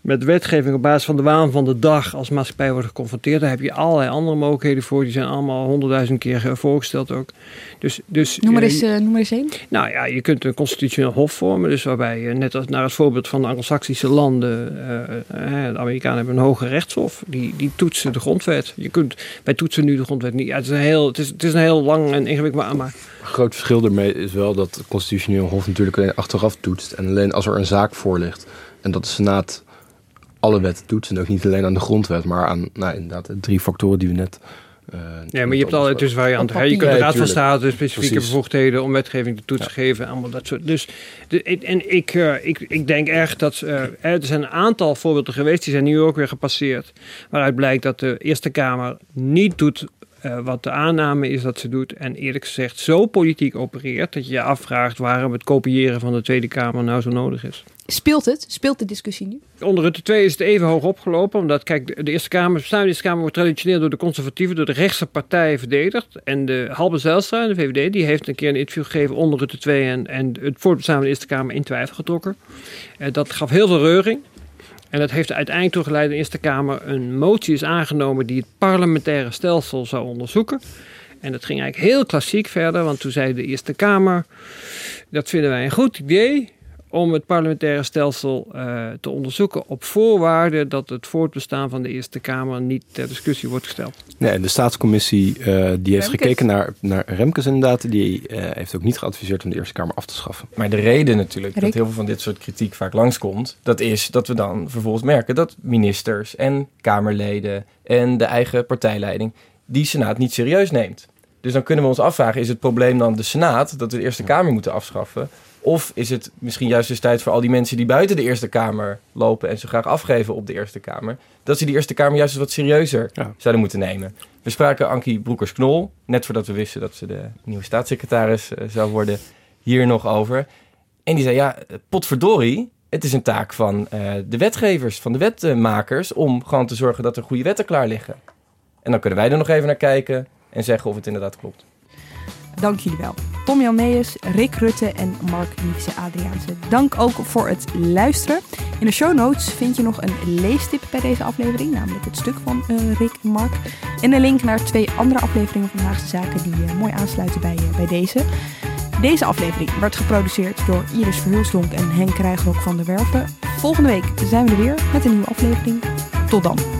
met wetgeving op basis van de waan van de dag als maatschappij worden geconfronteerd, daar heb je allerlei andere mogelijkheden voor. Die zijn allemaal honderdduizend keer voorgesteld ook. Dus, dus, noem, maar eens, uh, noem maar eens één. Nou ja, je kunt een constitutioneel hof vormen, dus waarbij je net als naar het voorbeeld van de Anglo-Saxische landen, uh, de Amerikanen hebben een hoge rechtshof, die, die toetsen de grondwet. Je kunt, wij toetsen nu de grondwet niet. Ja, het, is een heel, het, is, het is een heel lang en ingewikkeld, maar... Een groot verschil ermee is wel dat het constitutioneel hof natuurlijk alleen achteraf toetst. En alleen als er een zaak voor ligt. En dat de Senaat alle wetten toetst. En ook niet alleen aan de grondwet, maar aan nou, inderdaad de drie factoren die we net... Uh, ja, maar je hebt al dus varianten. Je kunt de Raad van State specifieke Precies. bevoegdheden om wetgeving te toetsen ja. geven. Allemaal dat soort. Dus de, en ik, uh, ik, ik denk echt dat uh, er zijn een aantal voorbeelden geweest, die zijn nu ook weer gepasseerd. Waaruit blijkt dat de Eerste Kamer niet doet uh, wat de aanname is dat ze doet. En eerlijk gezegd zo politiek opereert dat je je afvraagt waarom het kopiëren van de Tweede Kamer nou zo nodig is. Speelt het? Speelt de discussie nu? Onder Rutte 2 is het even hoog opgelopen. Omdat, kijk, de Eerste Kamer, de Eerste Kamer wordt traditioneel door de conservatieven, door de rechtse partijen verdedigd. En de Halbe Zijlstra, de VVD, die heeft een keer een interview gegeven onder Rutte 2 en, en het voortbestaan van de Eerste Kamer in twijfel getrokken. Uh, dat gaf heel veel reuring. En dat heeft uiteindelijk toe geleid dat de Eerste Kamer een motie is aangenomen die het parlementaire stelsel zou onderzoeken. En dat ging eigenlijk heel klassiek verder, want toen zei de Eerste Kamer: dat vinden wij een goed idee om het parlementaire stelsel uh, te onderzoeken op voorwaarde dat het voortbestaan van de Eerste Kamer niet ter discussie wordt gesteld. Nee, de staatscommissie uh, die heeft gekeken naar, naar Remkes inderdaad. Die uh, heeft ook niet geadviseerd om de Eerste Kamer af te schaffen. Maar de reden natuurlijk Rick. dat heel veel van dit soort kritiek vaak langskomt, dat is dat we dan vervolgens merken dat ministers en Kamerleden en de eigen partijleiding die Senaat niet serieus neemt. Dus dan kunnen we ons afvragen, is het probleem dan de Senaat dat we de Eerste Kamer moeten afschaffen? Of is het misschien juist dus tijd voor al die mensen die buiten de Eerste Kamer lopen en ze graag afgeven op de Eerste Kamer, dat ze die Eerste Kamer juist eens wat serieuzer ja. zouden moeten nemen? We spraken Ankie Broekers-Knol, net voordat we wisten dat ze de nieuwe staatssecretaris uh, zou worden, hier nog over. En die zei, ja, potverdorie, het is een taak van uh, de wetgevers, van de wetmakers, om gewoon te zorgen dat er goede wetten klaar liggen. En dan kunnen wij er nog even naar kijken en zeggen of het inderdaad klopt. Dank jullie wel. Tom Jan Meijers, Rick Rutte en Mark Liefse Adriaanse. Dank ook voor het luisteren. In de show notes vind je nog een leestip bij deze aflevering, namelijk het stuk van uh, Rick en Mark. En een link naar twee andere afleveringen van Haagse Zaken die uh, mooi aansluiten bij, uh, bij deze. Deze aflevering werd geproduceerd door Iris Verhulsdonk en Henk Krijgrok van de Werven. Volgende week zijn we er weer met een nieuwe aflevering. Tot dan.